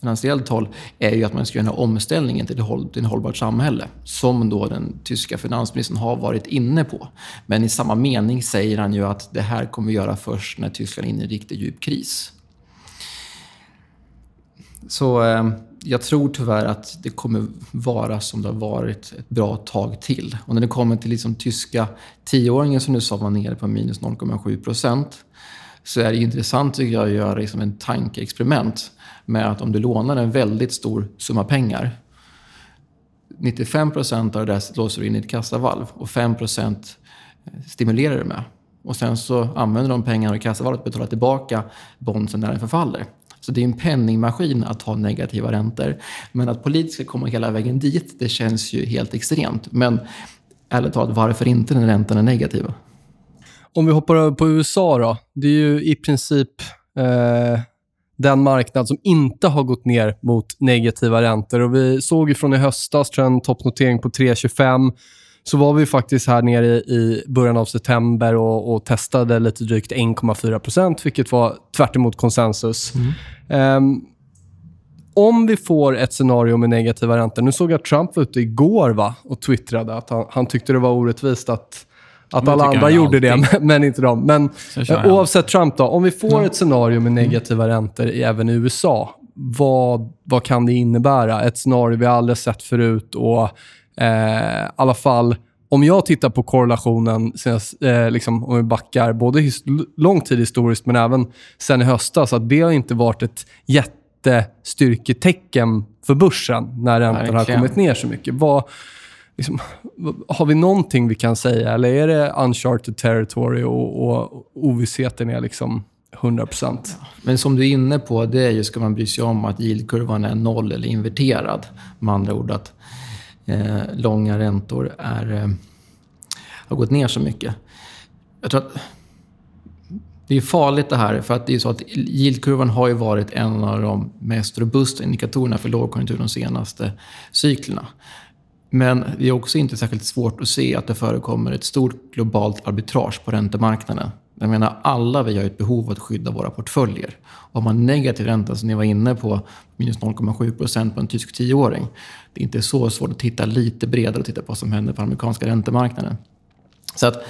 finansiellt håll, är ju att man ska göra den här omställningen till ett hållbart samhälle. Som då den tyska finansministern har varit inne på. Men i samma mening säger han ju att det här kommer vi göra först när Tyskland är inne i en riktigt djup kris. Så eh, jag tror tyvärr att det kommer vara som det har varit ett bra tag till. Och när det kommer till liksom tyska tioåringen som du sa var nere på minus 0,7 procent så är det intressant tycker jag att göra liksom en tankeexperiment med att om du lånar en väldigt stor summa pengar 95 procent av det där låser du in i ett kassavalv och 5 procent stimulerar du med. Och sen så använder de pengarna i kassavalvet och betalar tillbaka bondsen när den förfaller. Så det är en penningmaskin att ha negativa räntor. Men att politiker komma hela vägen dit, det känns ju helt extremt. Men ärligt talat, varför inte när räntorna är negativa? Om vi hoppar över på USA då. Det är ju i princip eh, den marknad som inte har gått ner mot negativa räntor. Och vi såg ju från i höstas tror jag, en toppnotering på 3,25 så var vi faktiskt här nere i början av september och, och testade lite drygt 1,4% vilket var tvärt konsensus. Mm. Um, om vi får ett scenario med negativa räntor. Nu såg jag att Trump var ute igår va? och twittrade att han, han tyckte det var orättvist att, att alla andra gjorde det, men, inte de. Men oavsett Trump, då, om vi får ja. ett scenario med negativa mm. räntor i, även i USA, vad, vad kan det innebära? Ett scenario vi aldrig sett förut och Eh, I alla fall, om jag tittar på korrelationen, senast, eh, liksom, om vi backar både lång tid historiskt men även sen i höstas, att det har inte varit ett jättestyrketecken för börsen när räntorna har kommit ner så mycket. Vad, liksom, har vi någonting vi kan säga eller är det uncharted territory och, och ovissheten är liksom 100% Men som du är inne på, det är ju, ska man bry sig om att yieldkurvan är noll eller inverterad. Med andra ord att eh, långa räntor är, eh, har gått ner så mycket. Jag tror att det är farligt det här, för att det är så att yieldkurvan har ju varit en av de mest robusta indikatorerna för lågkonjunktur de senaste cyklerna. Men det är också inte särskilt svårt att se att det förekommer ett stort globalt arbitrage på räntemarknaden. Jag menar, alla vi har ett behov av att skydda våra portföljer. Och har man negativ ränta, som ni var inne på, minus 0,7 procent på en tysk tioåring. Det är inte så svårt att titta lite bredare och titta på vad som händer på amerikanska räntemarknaden. Så att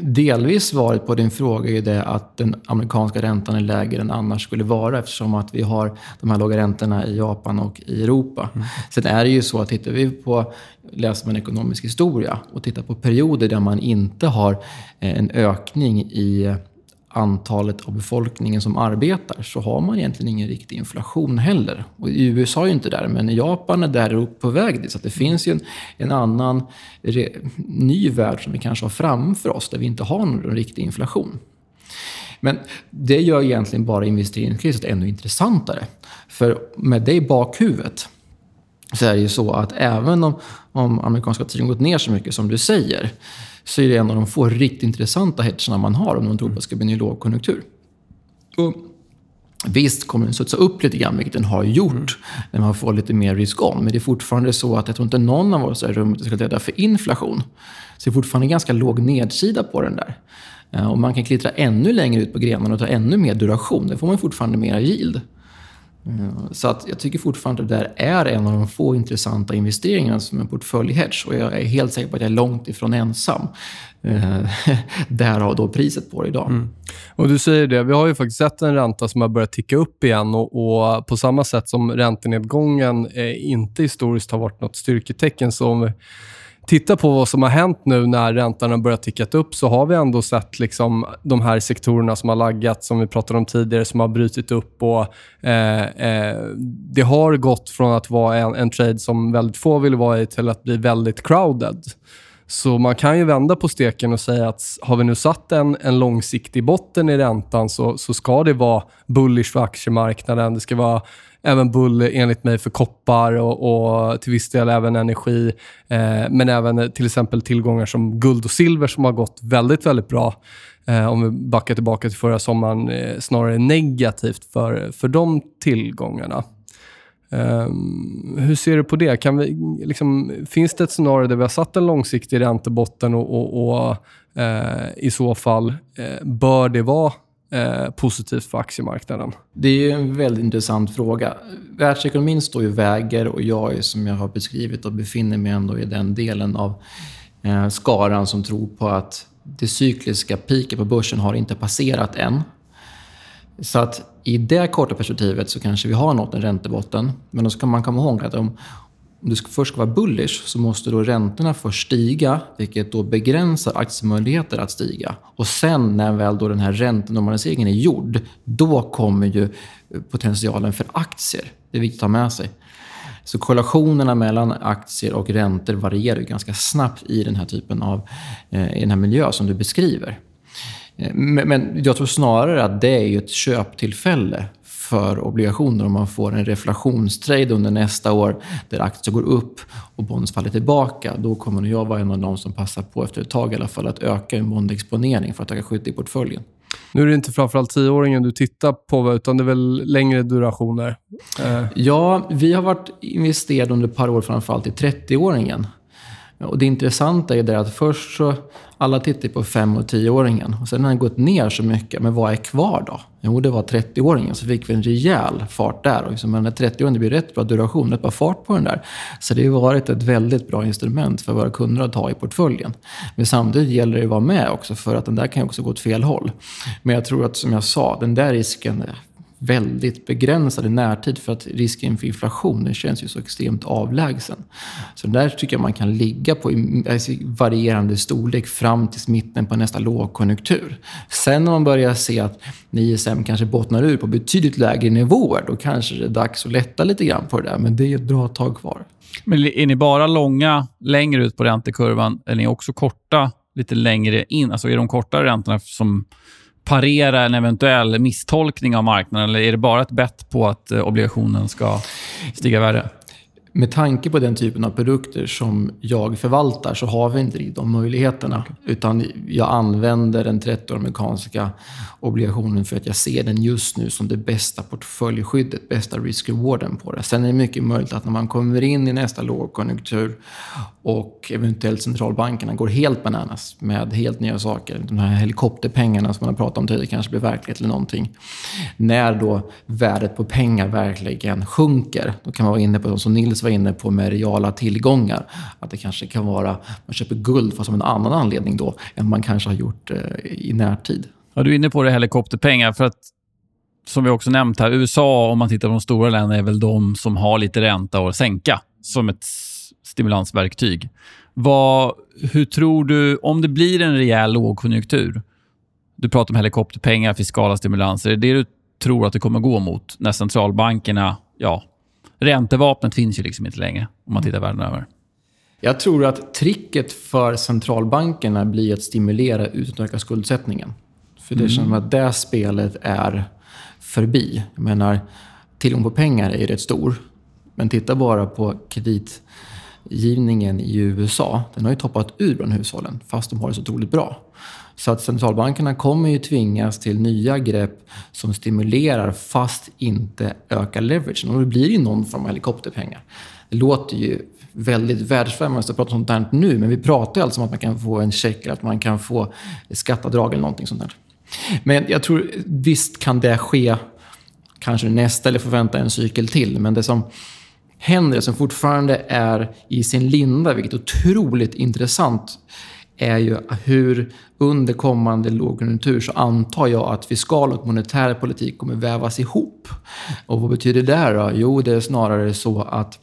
delvis svaret på din fråga är det att den amerikanska räntan är lägre än annars skulle vara eftersom att vi har de här låga räntorna i Japan och i Europa. Mm. Sen är det ju så att tittar vi på, läser man ekonomisk historia och tittar på perioder där man inte har eh, en ökning i antalet av befolkningen som arbetar så har man egentligen ingen riktig inflation heller. Och I USA är ju inte där, men i Japan är det på väg dit. Så det finns ju en, en annan ny värld som vi kanske har framför oss där vi inte har någon riktig inflation. Men det gör egentligen bara investeringskrisen ännu intressantare. För med det i bakhuvudet så är det ju så att även om, om amerikanska tiden gått ner så mycket som du säger så är det en av de få riktigt intressanta hedgerna man har om man tror att det ska bli en lågkonjunktur. Och Visst kommer den studsa upp lite grann, vilket den har gjort, mm. när man får lite mer risk-on. Men det är fortfarande så att jag tror inte någon av oss i rummet ska rädda för inflation. Så det är fortfarande ganska låg nedsida på den där. Eh, och man kan klittra ännu längre ut på grenarna och ta ännu mer duration. Då får man fortfarande mera yield. Eh, så att jag tycker fortfarande att det där är en av de få intressanta investeringarna som en portföljhedge. Och jag är helt säker på att jag är långt ifrån ensam. Eh, där därav då priset på det idag. Mm. Och Du säger det, vi har ju faktiskt sett en ränta som har börjat ticka upp igen och, och på samma sätt som räntenedgången eh, inte historiskt har varit något styrketecken så om vi tittar på vad som har hänt nu när räntan har börjat ticka upp så har vi ändå sett liksom de här sektorerna som har laggat, som vi pratade om tidigare, som har brutit upp. och eh, eh, Det har gått från att vara en, en trade som väldigt få vill vara i till att bli väldigt crowded. Så man kan ju vända på steken och säga att har vi nu satt en, en långsiktig botten i räntan så, så ska det vara bullish för aktiemarknaden. Det ska vara även bull enligt mig för koppar och, och till viss del även energi. Eh, men även till exempel tillgångar som guld och silver som har gått väldigt, väldigt bra. Eh, om vi backar tillbaka till förra sommaren, eh, snarare negativt för, för de tillgångarna. Um, hur ser du på det? Kan vi, liksom, finns det ett scenario där vi har satt en långsiktig räntebotten och, och, och uh, i så fall, uh, bör det vara uh, positivt för aktiemarknaden? Det är en väldigt intressant fråga. Världsekonomin står ju väger och jag är, som jag har beskrivit och befinner mig ändå i den delen av skaran som tror på att det cykliska piken på börsen har inte passerat än. Så att i det korta perspektivet så kanske vi har nått en räntebotten. Men då ska man komma ihåg att om, om du först ska vara bullish så måste då räntorna först stiga, vilket då begränsar aktiemöjligheter att stiga. Och sen när väl då den här räntenormaliseringen är gjord, då kommer ju eh, potentialen för aktier. Det är viktigt att ha med sig. Så korrelationerna mellan aktier och räntor varierar ganska snabbt i den här typen av eh, i den här miljön som du beskriver. Men jag tror snarare att det är ett köptillfälle för obligationer om man får en reflationstrade under nästa år där aktier går upp och bonds faller tillbaka. Då kommer jag vara en av de som passar på efter ett tag i alla fall att öka en bondexponering för att öka skydd i portföljen. Nu är det inte framförallt tioåringen du tittar på, utan det är väl längre durationer? Eh. Ja, vi har varit investerade under ett par år framförallt i 30-åringen. Och det intressanta är det att först så alla tittar på 5 och 10-åringen. Och sen har den gått ner så mycket. Men vad är kvar då? Jo, det var 30-åringen. Så fick vi en rejäl fart där. Och liksom, den 30-åringen, det blir rätt bra duration, rätt bra fart på den där. Så det har varit ett väldigt bra instrument för våra kunder att ha i portföljen. Men samtidigt gäller det att vara med också, för att den där kan ju också gå åt fel håll. Men jag tror att, som jag sa, den där risken väldigt begränsad i närtid för att risken för inflation den känns ju så extremt avlägsen. Så där tycker jag man kan ligga på i alltså, varierande storlek fram till mitten på nästa lågkonjunktur. Sen när man börjar se att ISM kanske bottnar ur på betydligt lägre nivåer, då kanske det är dags att lätta lite grann på det där. Men det är ett bra tag kvar. Men är ni bara långa längre ut på räntekurvan? Är ni också korta lite längre in? Alltså är de kortare räntorna som parera en eventuell misstolkning av marknaden? Eller är det bara ett bett på att eh, obligationen ska stiga i värde? Med tanke på den typen av produkter som jag förvaltar så har vi inte de möjligheterna. Okay. Utan jag använder den 30 amerikanska obligationen för att jag ser den just nu som det bästa portföljskyddet, bästa risk-rewarden på det. Sen är det mycket möjligt att när man kommer in i nästa lågkonjunktur och eventuellt centralbankerna går helt bananas med helt nya saker. De här helikopterpengarna som man har pratat om tidigare kanske blir verklighet eller någonting. När då värdet på pengar verkligen sjunker, då kan man vara inne på, som Nils var inne på, med reala tillgångar. Att det kanske kan vara, man köper guld fast av en annan anledning då, än man kanske har gjort eh, i närtid. Ja, du är inne på det helikopterpengar. för att som vi också nämnt här, USA, om man tittar på de stora länderna, är väl de som har lite ränta att sänka som ett stimulansverktyg. Vad, hur tror du, om det blir en rejäl lågkonjunktur, du pratar om helikopterpengar, fiskala stimulanser, är det det du tror att det kommer gå mot när centralbankerna, ja, räntevapnet finns ju liksom inte längre om man tittar världen över. Jag tror att tricket för centralbankerna blir att stimulera utöka skuldsättningen. För det mm. känns som att det spelet är förbi. Jag menar, tillgång på pengar är rätt stor. Men titta bara på Givningen i USA. Den har ju toppat ur bland hushållen, fast de har det så otroligt bra. Så att centralbankerna kommer ju tvingas till nya grepp som stimulerar fast inte ökar leveragen. Och det blir ju någon form av helikopterpengar. Det låter ju väldigt världsfrämmande att prata om sånt där nu, men vi pratar ju alltså om att man kan få en check eller att man kan få skatteavdrag eller någonting sånt där. Men jag tror visst kan det ske kanske nästa eller förvänta en cykel till. Men det som händer, som fortfarande är i sin linda, vilket är otroligt intressant, är ju hur under kommande lågkonjunktur så antar jag att fiskal och monetär politik kommer vävas ihop. Och vad betyder det då? Jo, det är snarare så att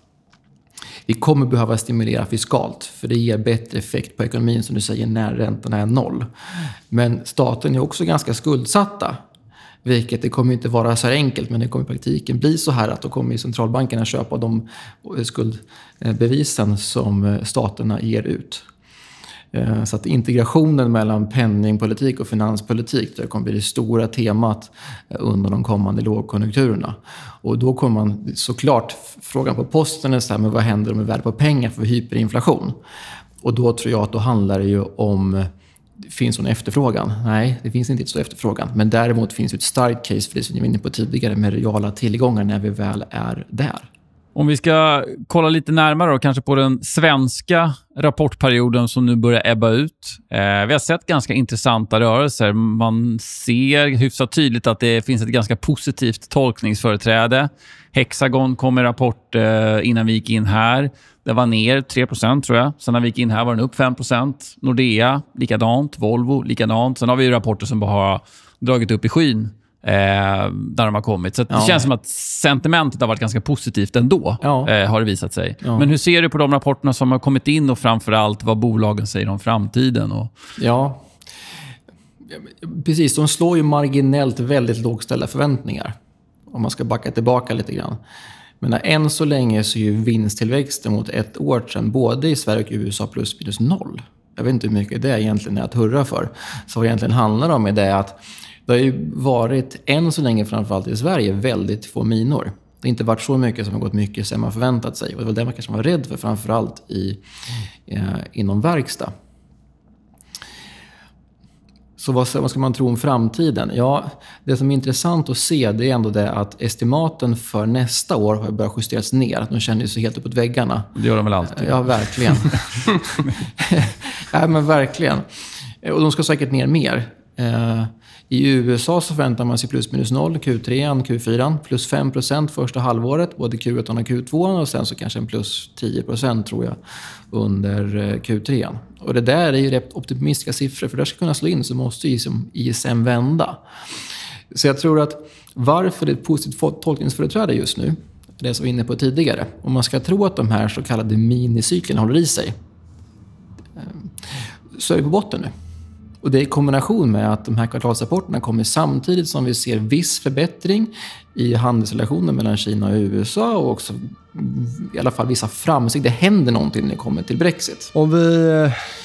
vi kommer behöva stimulera fiskalt, för det ger bättre effekt på ekonomin, som du säger, när räntorna är noll. Men staten är också ganska skuldsatta. Vilket det kommer inte vara så här enkelt, men det kommer i praktiken bli så här att då kommer centralbankerna köpa de skuldbevisen som eh, staterna ger ut. Eh, så att integrationen mellan penningpolitik och finanspolitik det kommer bli det stora temat eh, under de kommande lågkonjunkturerna. Och då kommer man såklart, frågan på posten är så här, men vad händer med värde på pengar för hyperinflation? Och då tror jag att då handlar det ju om Finns någon efterfrågan? Nej, det finns inte så efterfrågan. Men däremot finns det ett starkt case för det som jag var inne på tidigare med reala tillgångar när vi väl är där. Om vi ska kolla lite närmare då, kanske på den svenska rapportperioden som nu börjar ebba ut. Eh, vi har sett ganska intressanta rörelser. Man ser hyfsat tydligt att det finns ett ganska positivt tolkningsföreträde. Hexagon kom med rapport eh, innan vi gick in här. Den var ner 3% tror jag. Sen när vi gick in här var den upp 5% Nordea, likadant. Volvo, likadant. Sen har vi rapporter som bara har dragit upp i skyn eh, där de har kommit. Så Det ja. känns som att sentimentet har varit ganska positivt ändå, ja. eh, har det visat sig. Ja. Men hur ser du på de rapporterna som har kommit in och framför allt vad bolagen säger om framtiden? Och... Ja, precis. De slår ju marginellt väldigt lågställda förväntningar. Om man ska backa tillbaka lite grann. Men än så länge så är ju vinsttillväxten mot ett år sedan, både i Sverige och USA, plus minus noll. Jag vet inte hur mycket det egentligen är att hurra för. Så vad det egentligen handlar om är det att det har ju varit, än så länge framförallt i Sverige, väldigt få minor. Det har inte varit så mycket som har gått mycket som man förväntat sig. Och det var det man kanske var rädd för, framförallt i, eh, inom verkstad. Så vad, vad ska man tro om framtiden? Ja, det som är intressant att se det är ändå det att estimaten för nästa år har börjat justeras ner. De känner sig helt uppåt väggarna. Det gör de väl alltid? Ja, verkligen. ja, men verkligen. Och de ska säkert ner mer. I USA så förväntar man sig plus minus noll Q3, Q4, plus 5% första halvåret, både Q1 och Q2 och sen så kanske en plus 10% tror jag under eh, Q3. Och det där är ju rätt optimistiska siffror, för där ska kunna slå in så måste ju som ISM vända. Så jag tror att varför det är ett positivt tolkningsföreträde just nu, det som vi var inne på tidigare, om man ska tro att de här så kallade minicyklerna håller i sig, eh, så är vi på botten nu. Och det är i kombination med att de här kvartalsrapporterna kommer samtidigt som vi ser viss förbättring i handelsrelationen mellan Kina och USA och också i alla fall vissa framsteg. Det händer någonting när det kommer till Brexit. Om vi,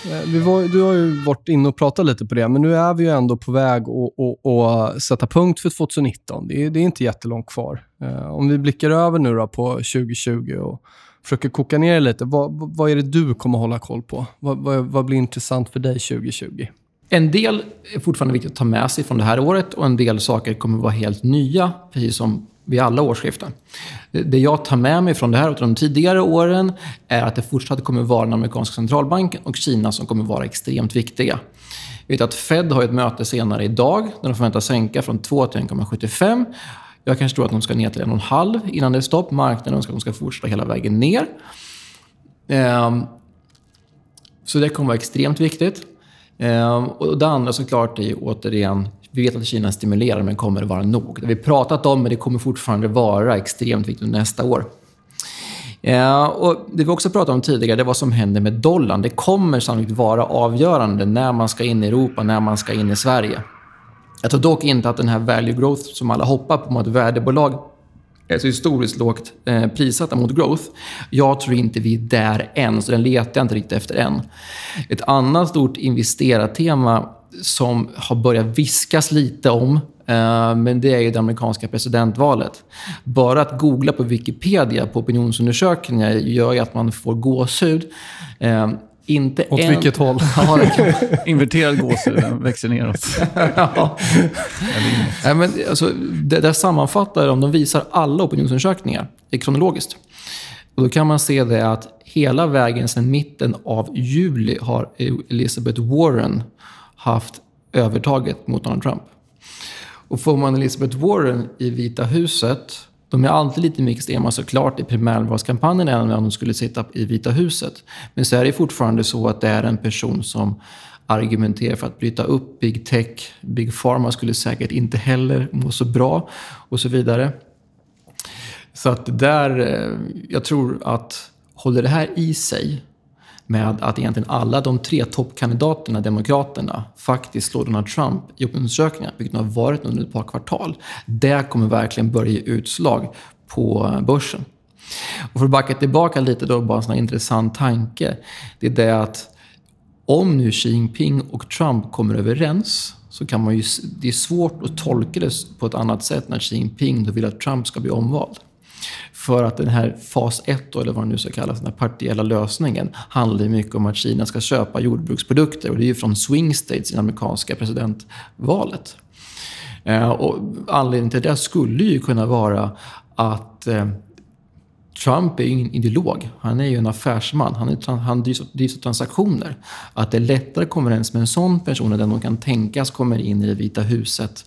eh, vi var, du har ju varit inne och pratat lite på det, men nu är vi ju ändå på väg att sätta punkt för 2019. Det är, det är inte jättelångt kvar. Eh, om vi blickar över nu på 2020 och försöker koka ner det lite. Vad, vad är det du kommer hålla koll på? Vad, vad, vad blir intressant för dig 2020? En del är fortfarande viktigt att ta med sig från det här året och en del saker kommer att vara helt nya, precis som vid alla årsskiften. Det jag tar med mig från det här och de tidigare åren är att det fortsatt kommer att vara den amerikanska centralbanken och Kina som kommer att vara extremt viktiga. Vi vet att Fed har ett möte senare idag där de förväntas sänka från 2 till 1,75. Jag kanske tror att de ska ner till 1,5 innan det är stopp. Marknaden önskar att de ska fortsätta hela vägen ner. Ehm, så det kommer att vara extremt viktigt. Ehm, och det andra såklart är ju återigen, vi vet att Kina stimulerar men kommer det vara nog? Det har vi pratat om men det kommer fortfarande vara extremt viktigt nästa år. Ja, och det vi också pratade om tidigare det är vad som händer med dollarn. Det kommer sannolikt vara avgörande när man ska in i Europa, när man ska in i Sverige. Jag tror dock inte att den här value growth som alla hoppar på mot värdebolag Eh, så historiskt lågt eh, prissatta mot growth. Jag tror inte vi är där än, så den letar jag inte riktigt efter än. Ett annat stort investerartema som har börjat viskas lite om eh, men det är ju det amerikanska presidentvalet. Bara att googla på Wikipedia på opinionsundersökningar gör ju att man får gåshud. Eh, inte Åt en... vilket håll? Ja, det kan- Inverterad gåshud, den växer neråt. ja. Nej, men, alltså, det där sammanfattar de. De visar alla opinionsundersökningar kronologiskt. Och då kan man se det att hela vägen sedan mitten av juli har Elizabeth Warren haft övertaget mot Donald Trump. Och får man Elizabeth Warren i Vita huset, de är alltid lite mer extrema såklart i primärvalskampanjen än om de skulle sitta i Vita huset. Men så är det fortfarande så att det är en person som argumenterar för att bryta upp big tech. Big pharma skulle säkert inte heller må så bra och så vidare. Så att där, eh, jag tror att håller det här i sig med att egentligen alla de tre toppkandidaterna, Demokraterna, faktiskt slår Donald Trump i opinionsundersökningar, vilket har varit under ett par kvartal. Det kommer verkligen börja ge utslag på börsen. Och för att backa tillbaka lite då, bara en sån här intressant tanke. Det är det att om nu Xi Jinping och Trump kommer överens så kan man ju, det är svårt att tolka det på ett annat sätt när Xi Jinping då vill att Trump ska bli omvald. För att den här fas 1, eller vad det nu ska kallas, den här partiella lösningen, handlar mycket om att Kina ska köpa jordbruksprodukter. Och det är ju från swing states i det amerikanska presidentvalet. Eh, och anledningen till det skulle ju kunna vara att eh, Trump är ju ingen ideolog. Han är ju en affärsman. Han, är, han drivs, av- drivs av transaktioner. Att det är lättare att komma överens med en sån person än den som kan tänkas kommer in i det Vita huset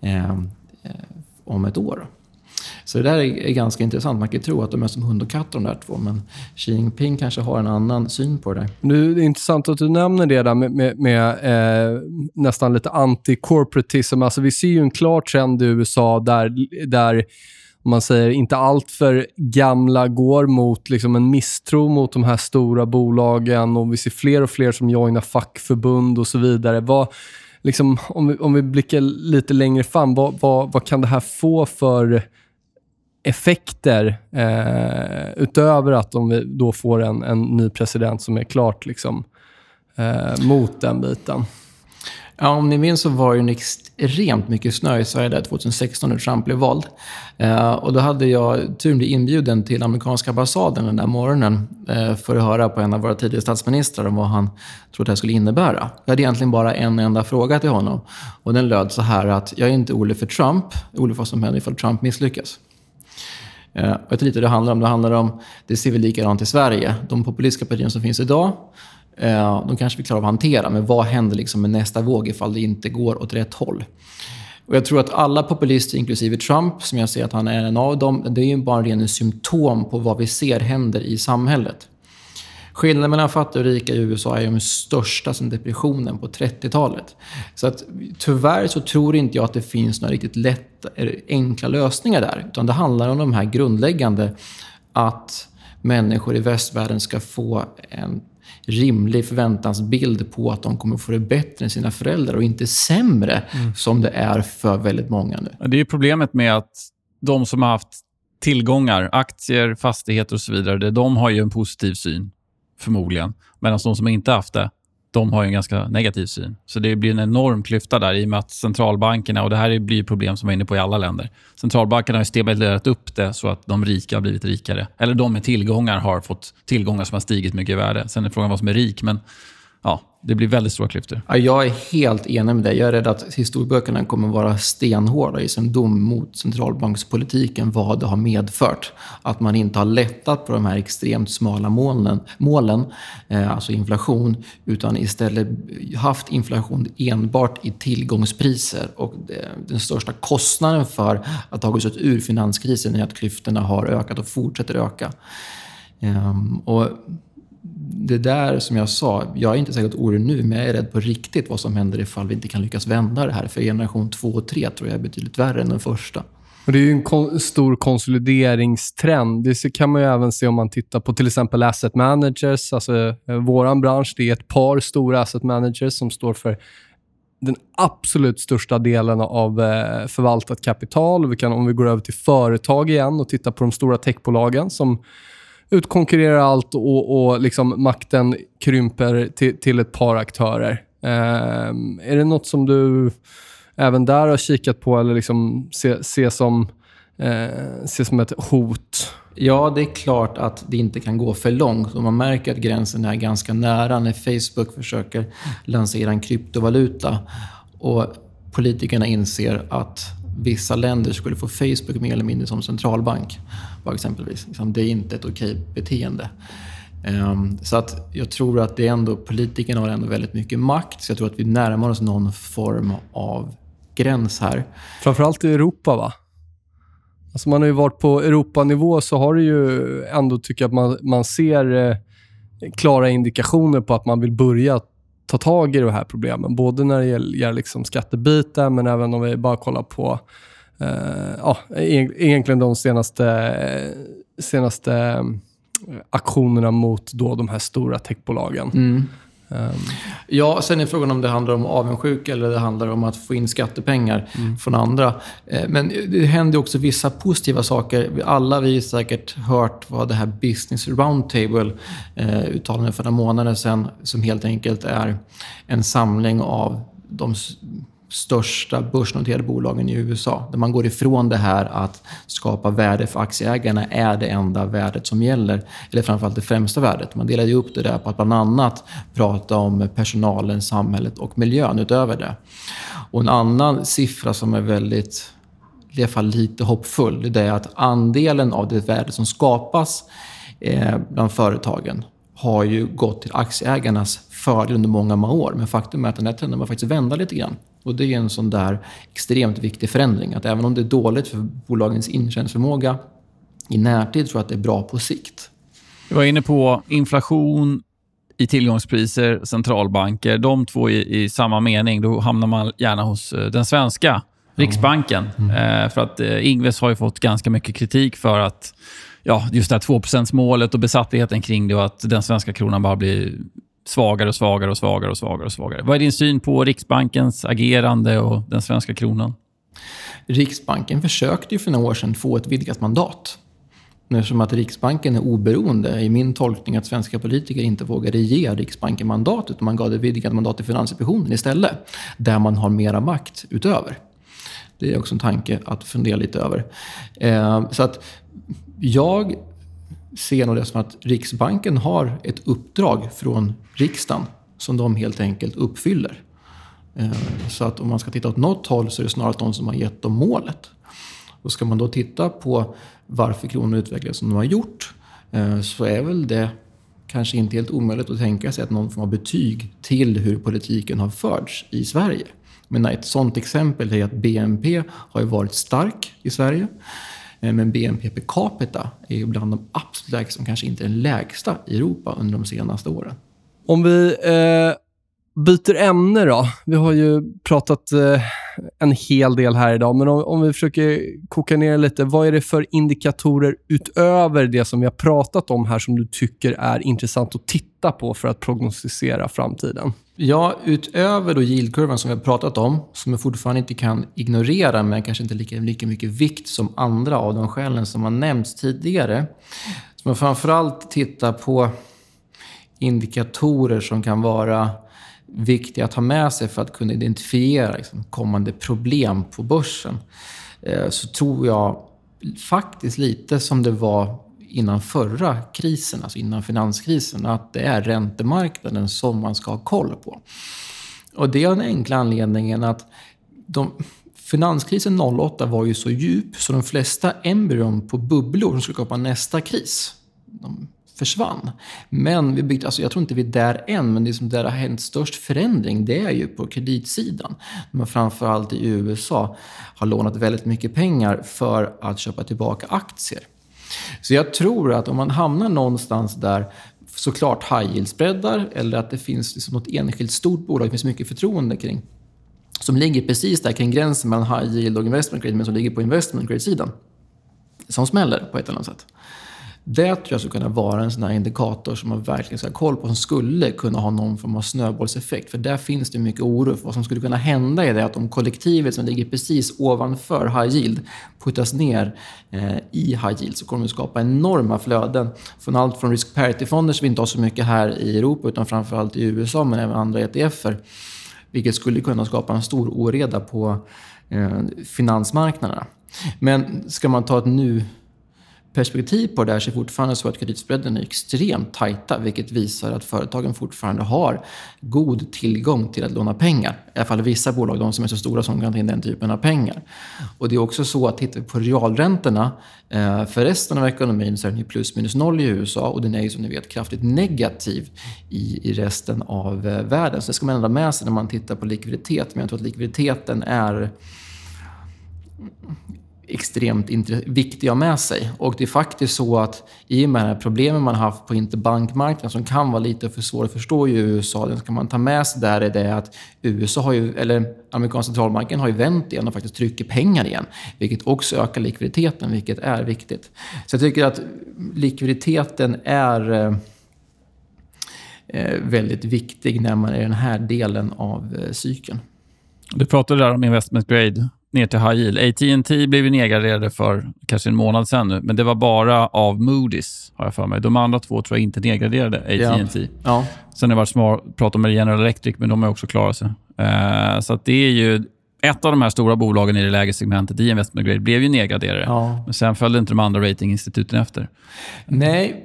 eh, eh, om ett år. Så det där är, ganska intressant. Man kan ju tro att de är som hund och katt de där två. Men Xi Jinping kanske har en annan syn på det där. Nu, det är intressant att du nämner det där med, med, med eh, nästan lite anti-corporatism. Alltså, vi ser ju en klar trend i USA där, där om man säger inte allt för gamla går mot liksom en misstro mot de här stora bolagen och vi ser fler och fler som joinar fackförbund och så vidare. Vad, liksom, om, vi, om vi blickar lite längre fram, vad, vad, vad kan det här få för effekter eh, utöver att om vi då får en, en ny president som är klart liksom, eh, mot den biten. Ja, om ni minns så var det en extremt mycket snö i Sverige där 2016 när Trump blev vald. Eh, och då hade jag turen att bli inbjuden till amerikanska ambassaden den där morgonen eh, för att höra på en av våra tidigare statsministrar om vad han trodde det här skulle innebära. Jag hade egentligen bara en enda fråga till honom. Och den löd så här att jag är inte orolig för Trump, jag är orolig för vad som händer ifall Trump misslyckas. Eh, jag tror lite det handlar om. Det handlar om, det ser vi likadant i Sverige. De populistiska partierna som finns idag, eh, de kanske vi klarar av att hantera. Men vad händer liksom med nästa våg ifall det inte går åt rätt håll? Och jag tror att alla populister, inklusive Trump, som jag ser att han är en av dem, det är ju bara en ren symptom på vad vi ser händer i samhället. Skillnaden mellan fattiga och rika i USA är ju de största sedan depressionen på 30-talet. Så att, tyvärr så tror inte jag att det finns några riktigt eller enkla lösningar där. Utan det handlar om de här grundläggande, att människor i västvärlden ska få en rimlig förväntansbild på att de kommer få det bättre än sina föräldrar och inte sämre som det är för väldigt många nu. Det är problemet med att de som har haft tillgångar, aktier, fastigheter och så vidare, de har ju en positiv syn, förmodligen. Medan de som inte haft det, de har ju en ganska negativ syn. Så det blir en enorm klyfta där i och med att centralbankerna, och det här blir problem som vi var inne på i alla länder. Centralbankerna har ju stabiliserat upp det så att de rika har blivit rikare. Eller de med tillgångar har fått tillgångar som har stigit mycket i värde. Sen är frågan vad som är rik, men ja, det blir väldigt stora klyftor. Ja, jag är helt enig med dig. Jag är rädd att historieböckerna kommer vara stenhårda i sin dom mot centralbankspolitiken, vad det har medfört. Att man inte har lättat på de här extremt smala målen, målen, eh, alltså inflation, utan istället haft inflation enbart i tillgångspriser. Och det, den största kostnaden för att ta oss ut ur finanskrisen är att klyftorna har ökat och fortsätter öka. Ehm, och det där som jag sa, jag är inte särskilt orolig nu, men jag är rädd på riktigt vad som händer ifall vi inte kan lyckas vända det här. För generation 2 och 3 tror jag är betydligt värre än den första. Och det är ju en kon- stor konsolideringstrend. Det kan man ju även se om man tittar på till exempel asset managers. Alltså, eh, vår bransch, det är ett par stora asset managers som står för den absolut största delen av eh, förvaltat kapital. Vi kan, om vi går över till företag igen och tittar på de stora techbolagen som utkonkurrerar allt och, och liksom makten krymper till, till ett par aktörer. Ehm, är det något som du även där har kikat på eller liksom ser se som, eh, se som ett hot? Ja, det är klart att det inte kan gå för långt. Och man märker att gränsen är ganska nära när Facebook försöker lansera en kryptovaluta. Och politikerna inser att vissa länder skulle få Facebook mer eller mindre som centralbank exempelvis. Liksom, det är inte ett okej beteende. Ehm, så att jag tror att det är ändå, politikerna har ändå väldigt mycket makt. Så jag tror att vi närmar oss någon form av gräns här. Framförallt i Europa, va? Alltså man har ju varit på Europanivå så har det ju ändå, tycker jag, att man, man ser eh, klara indikationer på att man vill börja ta tag i de här problemen. Både när det gäller liksom skattebiten, men även om vi bara kollar på ja, egentligen de senaste, senaste eh, aktionerna mot då de här stora techbolagen. Mm. Um. Ja, sen är frågan om det handlar om avundsjuka eller det handlar om att få in skattepengar mm. från andra. Eh, men det händer också vissa positiva saker. Alla vi har säkert hört vad det här Business Roundtable eh, uttalade för några månader sedan, som helt enkelt är en samling av de största börsnoterade bolagen i USA. Där man går ifrån det här att skapa värde för aktieägarna är det enda värdet som gäller. Eller framförallt det främsta värdet. Man delade upp det där på att bland annat prata om personalen, samhället och miljön utöver det. Och en annan siffra som är väldigt, i alla fall lite hoppfull, det är att andelen av det värde som skapas eh, bland företagen har ju gått till aktieägarnas fördel under många, många år. Men faktum är att den här trenden var faktiskt vända lite grann. Och det är en sån där extremt viktig förändring. Att även om det är dåligt för bolagens intjäningsförmåga i närtid tror jag att det är bra på sikt. Du var inne på inflation i tillgångspriser, centralbanker. De två i, i samma mening. Då hamnar man gärna hos eh, den svenska Riksbanken. Mm. Eh, för att eh, Ingves har ju fått ganska mycket kritik för att ja, just det här 2 målet och besattheten kring det och att den svenska kronan bara blir svagare och svagare och svagare och svagare och svagare. Vad är din syn på Riksbankens agerande och den svenska kronan? Riksbanken försökte ju för några år sedan få ett vidgat mandat. Eftersom att Riksbanken är oberoende, i min tolkning att svenska politiker inte vågade ge Riksbanken mandat, utan man gav det vidgat mandat till Finansinspektionen istället, där man har mera makt utöver. Det är också en tanke att fundera lite över. Eh, så att jag ser nog det som att Riksbanken har ett uppdrag från riksdagen som de helt enkelt uppfyller. Eh, så att om man ska titta åt något håll så är det snarare de som har gett dem målet. Och ska man då titta på varför kronan utvecklades som de har gjort eh, så är väl det kanske inte helt omöjligt att tänka sig att någon form av betyg till hur politiken har förts i Sverige. Men ett sådant exempel är att BNP har varit stark i Sverige. Eh, men BNP per capita är ju bland de absolut lägsta, som kanske inte är den lägsta i Europa under de senaste åren. Om vi eh, byter ämne då. Vi har ju pratat eh, en hel del här idag, men om, om, vi försöker koka ner lite. Vad är det för indikatorer utöver det som vi har pratat om här som du tycker är intressant att titta på för att prognostisera framtiden? Ja, utöver då yieldkurvan som vi har pratat om, som jag fortfarande inte kan ignorera, men kanske inte lika, lika mycket vikt som andra av de skälen som har nämnts tidigare. Så man framförallt titta på indikatorer som kan vara viktiga att ha med sig för att kunna identifiera liksom, kommande problem på börsen. Eh, så tror jag faktiskt lite som det var innan förra krisen, alltså innan finanskrisen, att det är räntemarknaden som man ska ha koll på. Och det är den enkla anledningen att de, finanskrisen 08 var ju så djup så de flesta embryon på bubblor som skulle skapa nästa kris, de försvann. Men vi byggt, alltså jag tror inte vi är där än, men det som där har hänt störst förändring, det är ju på kreditsidan. Man framförallt i USA har lånat väldigt mycket pengar för att köpa tillbaka aktier. Så jag tror att om man hamnar någonstans där såklart high yield-spreadar eller att det finns liksom något enskilt stort bolag det finns mycket förtroende kring som ligger precis där kring gränsen mellan high yield och investment grade men som ligger på investment grade-sidan. Som smäller på ett eller annat sätt. Det tror jag skulle kunna vara en sån här indikator som man verkligen ska ha koll på, som skulle kunna ha någon form av snöbollseffekt. För där finns det mycket oro för vad som skulle kunna hända är det att om kollektivet som ligger precis ovanför high yield puttas ner eh, i high yield så kommer det skapa enorma flöden. Från allt från risk parity-fonder som vi inte har så mycket här i Europa utan framförallt i USA men även andra ETFer. Vilket skulle kunna skapa en stor oreda på eh, finansmarknaderna. Men ska man ta ett nu perspektiv på det här så är det fortfarande så att kreditspreaden är extremt tajta, vilket visar att företagen fortfarande har god tillgång till att låna pengar. I alla fall vissa bolag, de som är så stora som kan ta in den typen av pengar. Och det är också så att tittar vi på realräntorna eh, för resten av ekonomin så är den ju plus minus noll i USA och den är ju som ni vet kraftigt negativ i, i resten av eh, världen. Så det ska man ändå ha med sig när man tittar på likviditet. Men jag tror att likviditeten är extremt viktiga med sig. Och det är faktiskt så att i och med de här problemen man haft på interbankmarknaden som kan vara lite för svår att förstå i USA, det ska man ta med sig där är det att USA har ju, eller amerikanska centralbanken har ju vänt igen och faktiskt trycker pengar igen. Vilket också ökar likviditeten, vilket är viktigt. Så jag tycker att likviditeten är eh, eh, väldigt viktig när man är i den här delen av eh, cykeln. Du pratade där om investment grade ner till high yield. AT&T blev ju nedgraderade för kanske en månad sedan nu, men det var bara av Moody's, har jag för mig. De andra två tror jag inte nedgraderade AT&T. Ja. Ja. Sen har det varit smart, pratat med General Electric, men de har också klarat sig. Uh, så det är ju... Ett av de här stora bolagen i det lägre segmentet i investment grade blev ju nedgraderade. Ja. Men sen följde inte de andra ratinginstituten efter. Nej,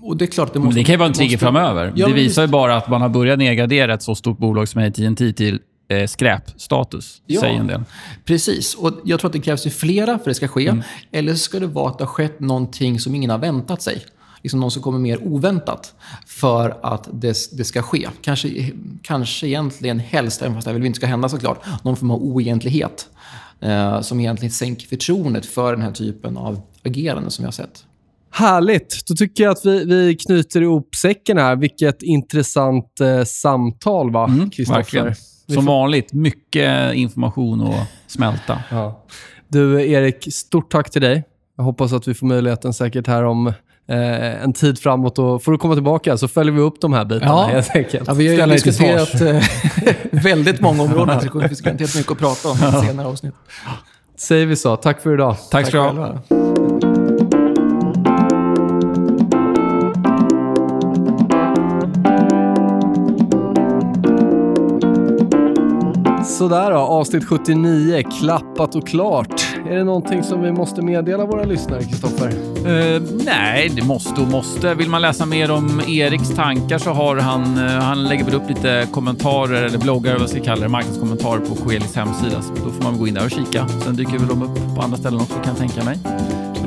och det är klart det måste... det kan ju vara en trigger måste... framöver. Ja, det visar ju bara att man har börjat nedgradera ett så stort bolag som AT&T till eh, skräpstatus, ja, säger en del. Precis. Och jag tror att det krävs ju flera för att det ska ske. Mm. Eller så ska det vara att det har skett någonting som ingen har väntat sig. Liksom någon som kommer mer oväntat för att det, det ska ske. Kanske, kanske egentligen helst, även fast det väl inte ska hända såklart, någon form av oegentlighet. Eh, som egentligen sänker förtroendet för den här typen av agerande som vi har sett. Härligt. Då tycker jag att vi, vi knyter ihop säcken här. Vilket intressant eh, samtal, va, Kristoffer? Mm, som vanligt, mycket information att smälta. Ja. Du, Erik, stort tack till dig. Jag hoppas att vi får möjligheten säkert här om eh, en tid framåt. Och får du komma tillbaka så följer vi upp de här bitarna ja. helt enkelt. Ja, vi har ju diskuterat eh, väldigt många områden, så det finns garanterat mycket att prata om i senare avsnitt. Säger vi så. Tack för idag. Tack, tack ska du ha. Sådär då, avsnitt 79, klappat och klart. Är det någonting som vi måste meddela våra lyssnare, Kristoffer? Uh, nej, det måste och måste. Vill man läsa mer om Eriks tankar så har han, uh, han lägger väl upp lite kommentarer eller bloggar, vad ska jag kalla det, marknadskommentarer på Coelis hemsida. Så då får man gå in där och kika. Sen dyker väl de upp på andra ställen också kan jag tänka mig.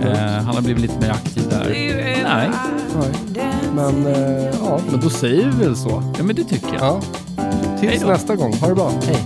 Uh, han har blivit lite mer aktiv där. Nej. Nej. Men, ja, men då säger vi väl så. Ja, men det tycker jag. Ja. Tills nästa gång. Ha det bra. Hej.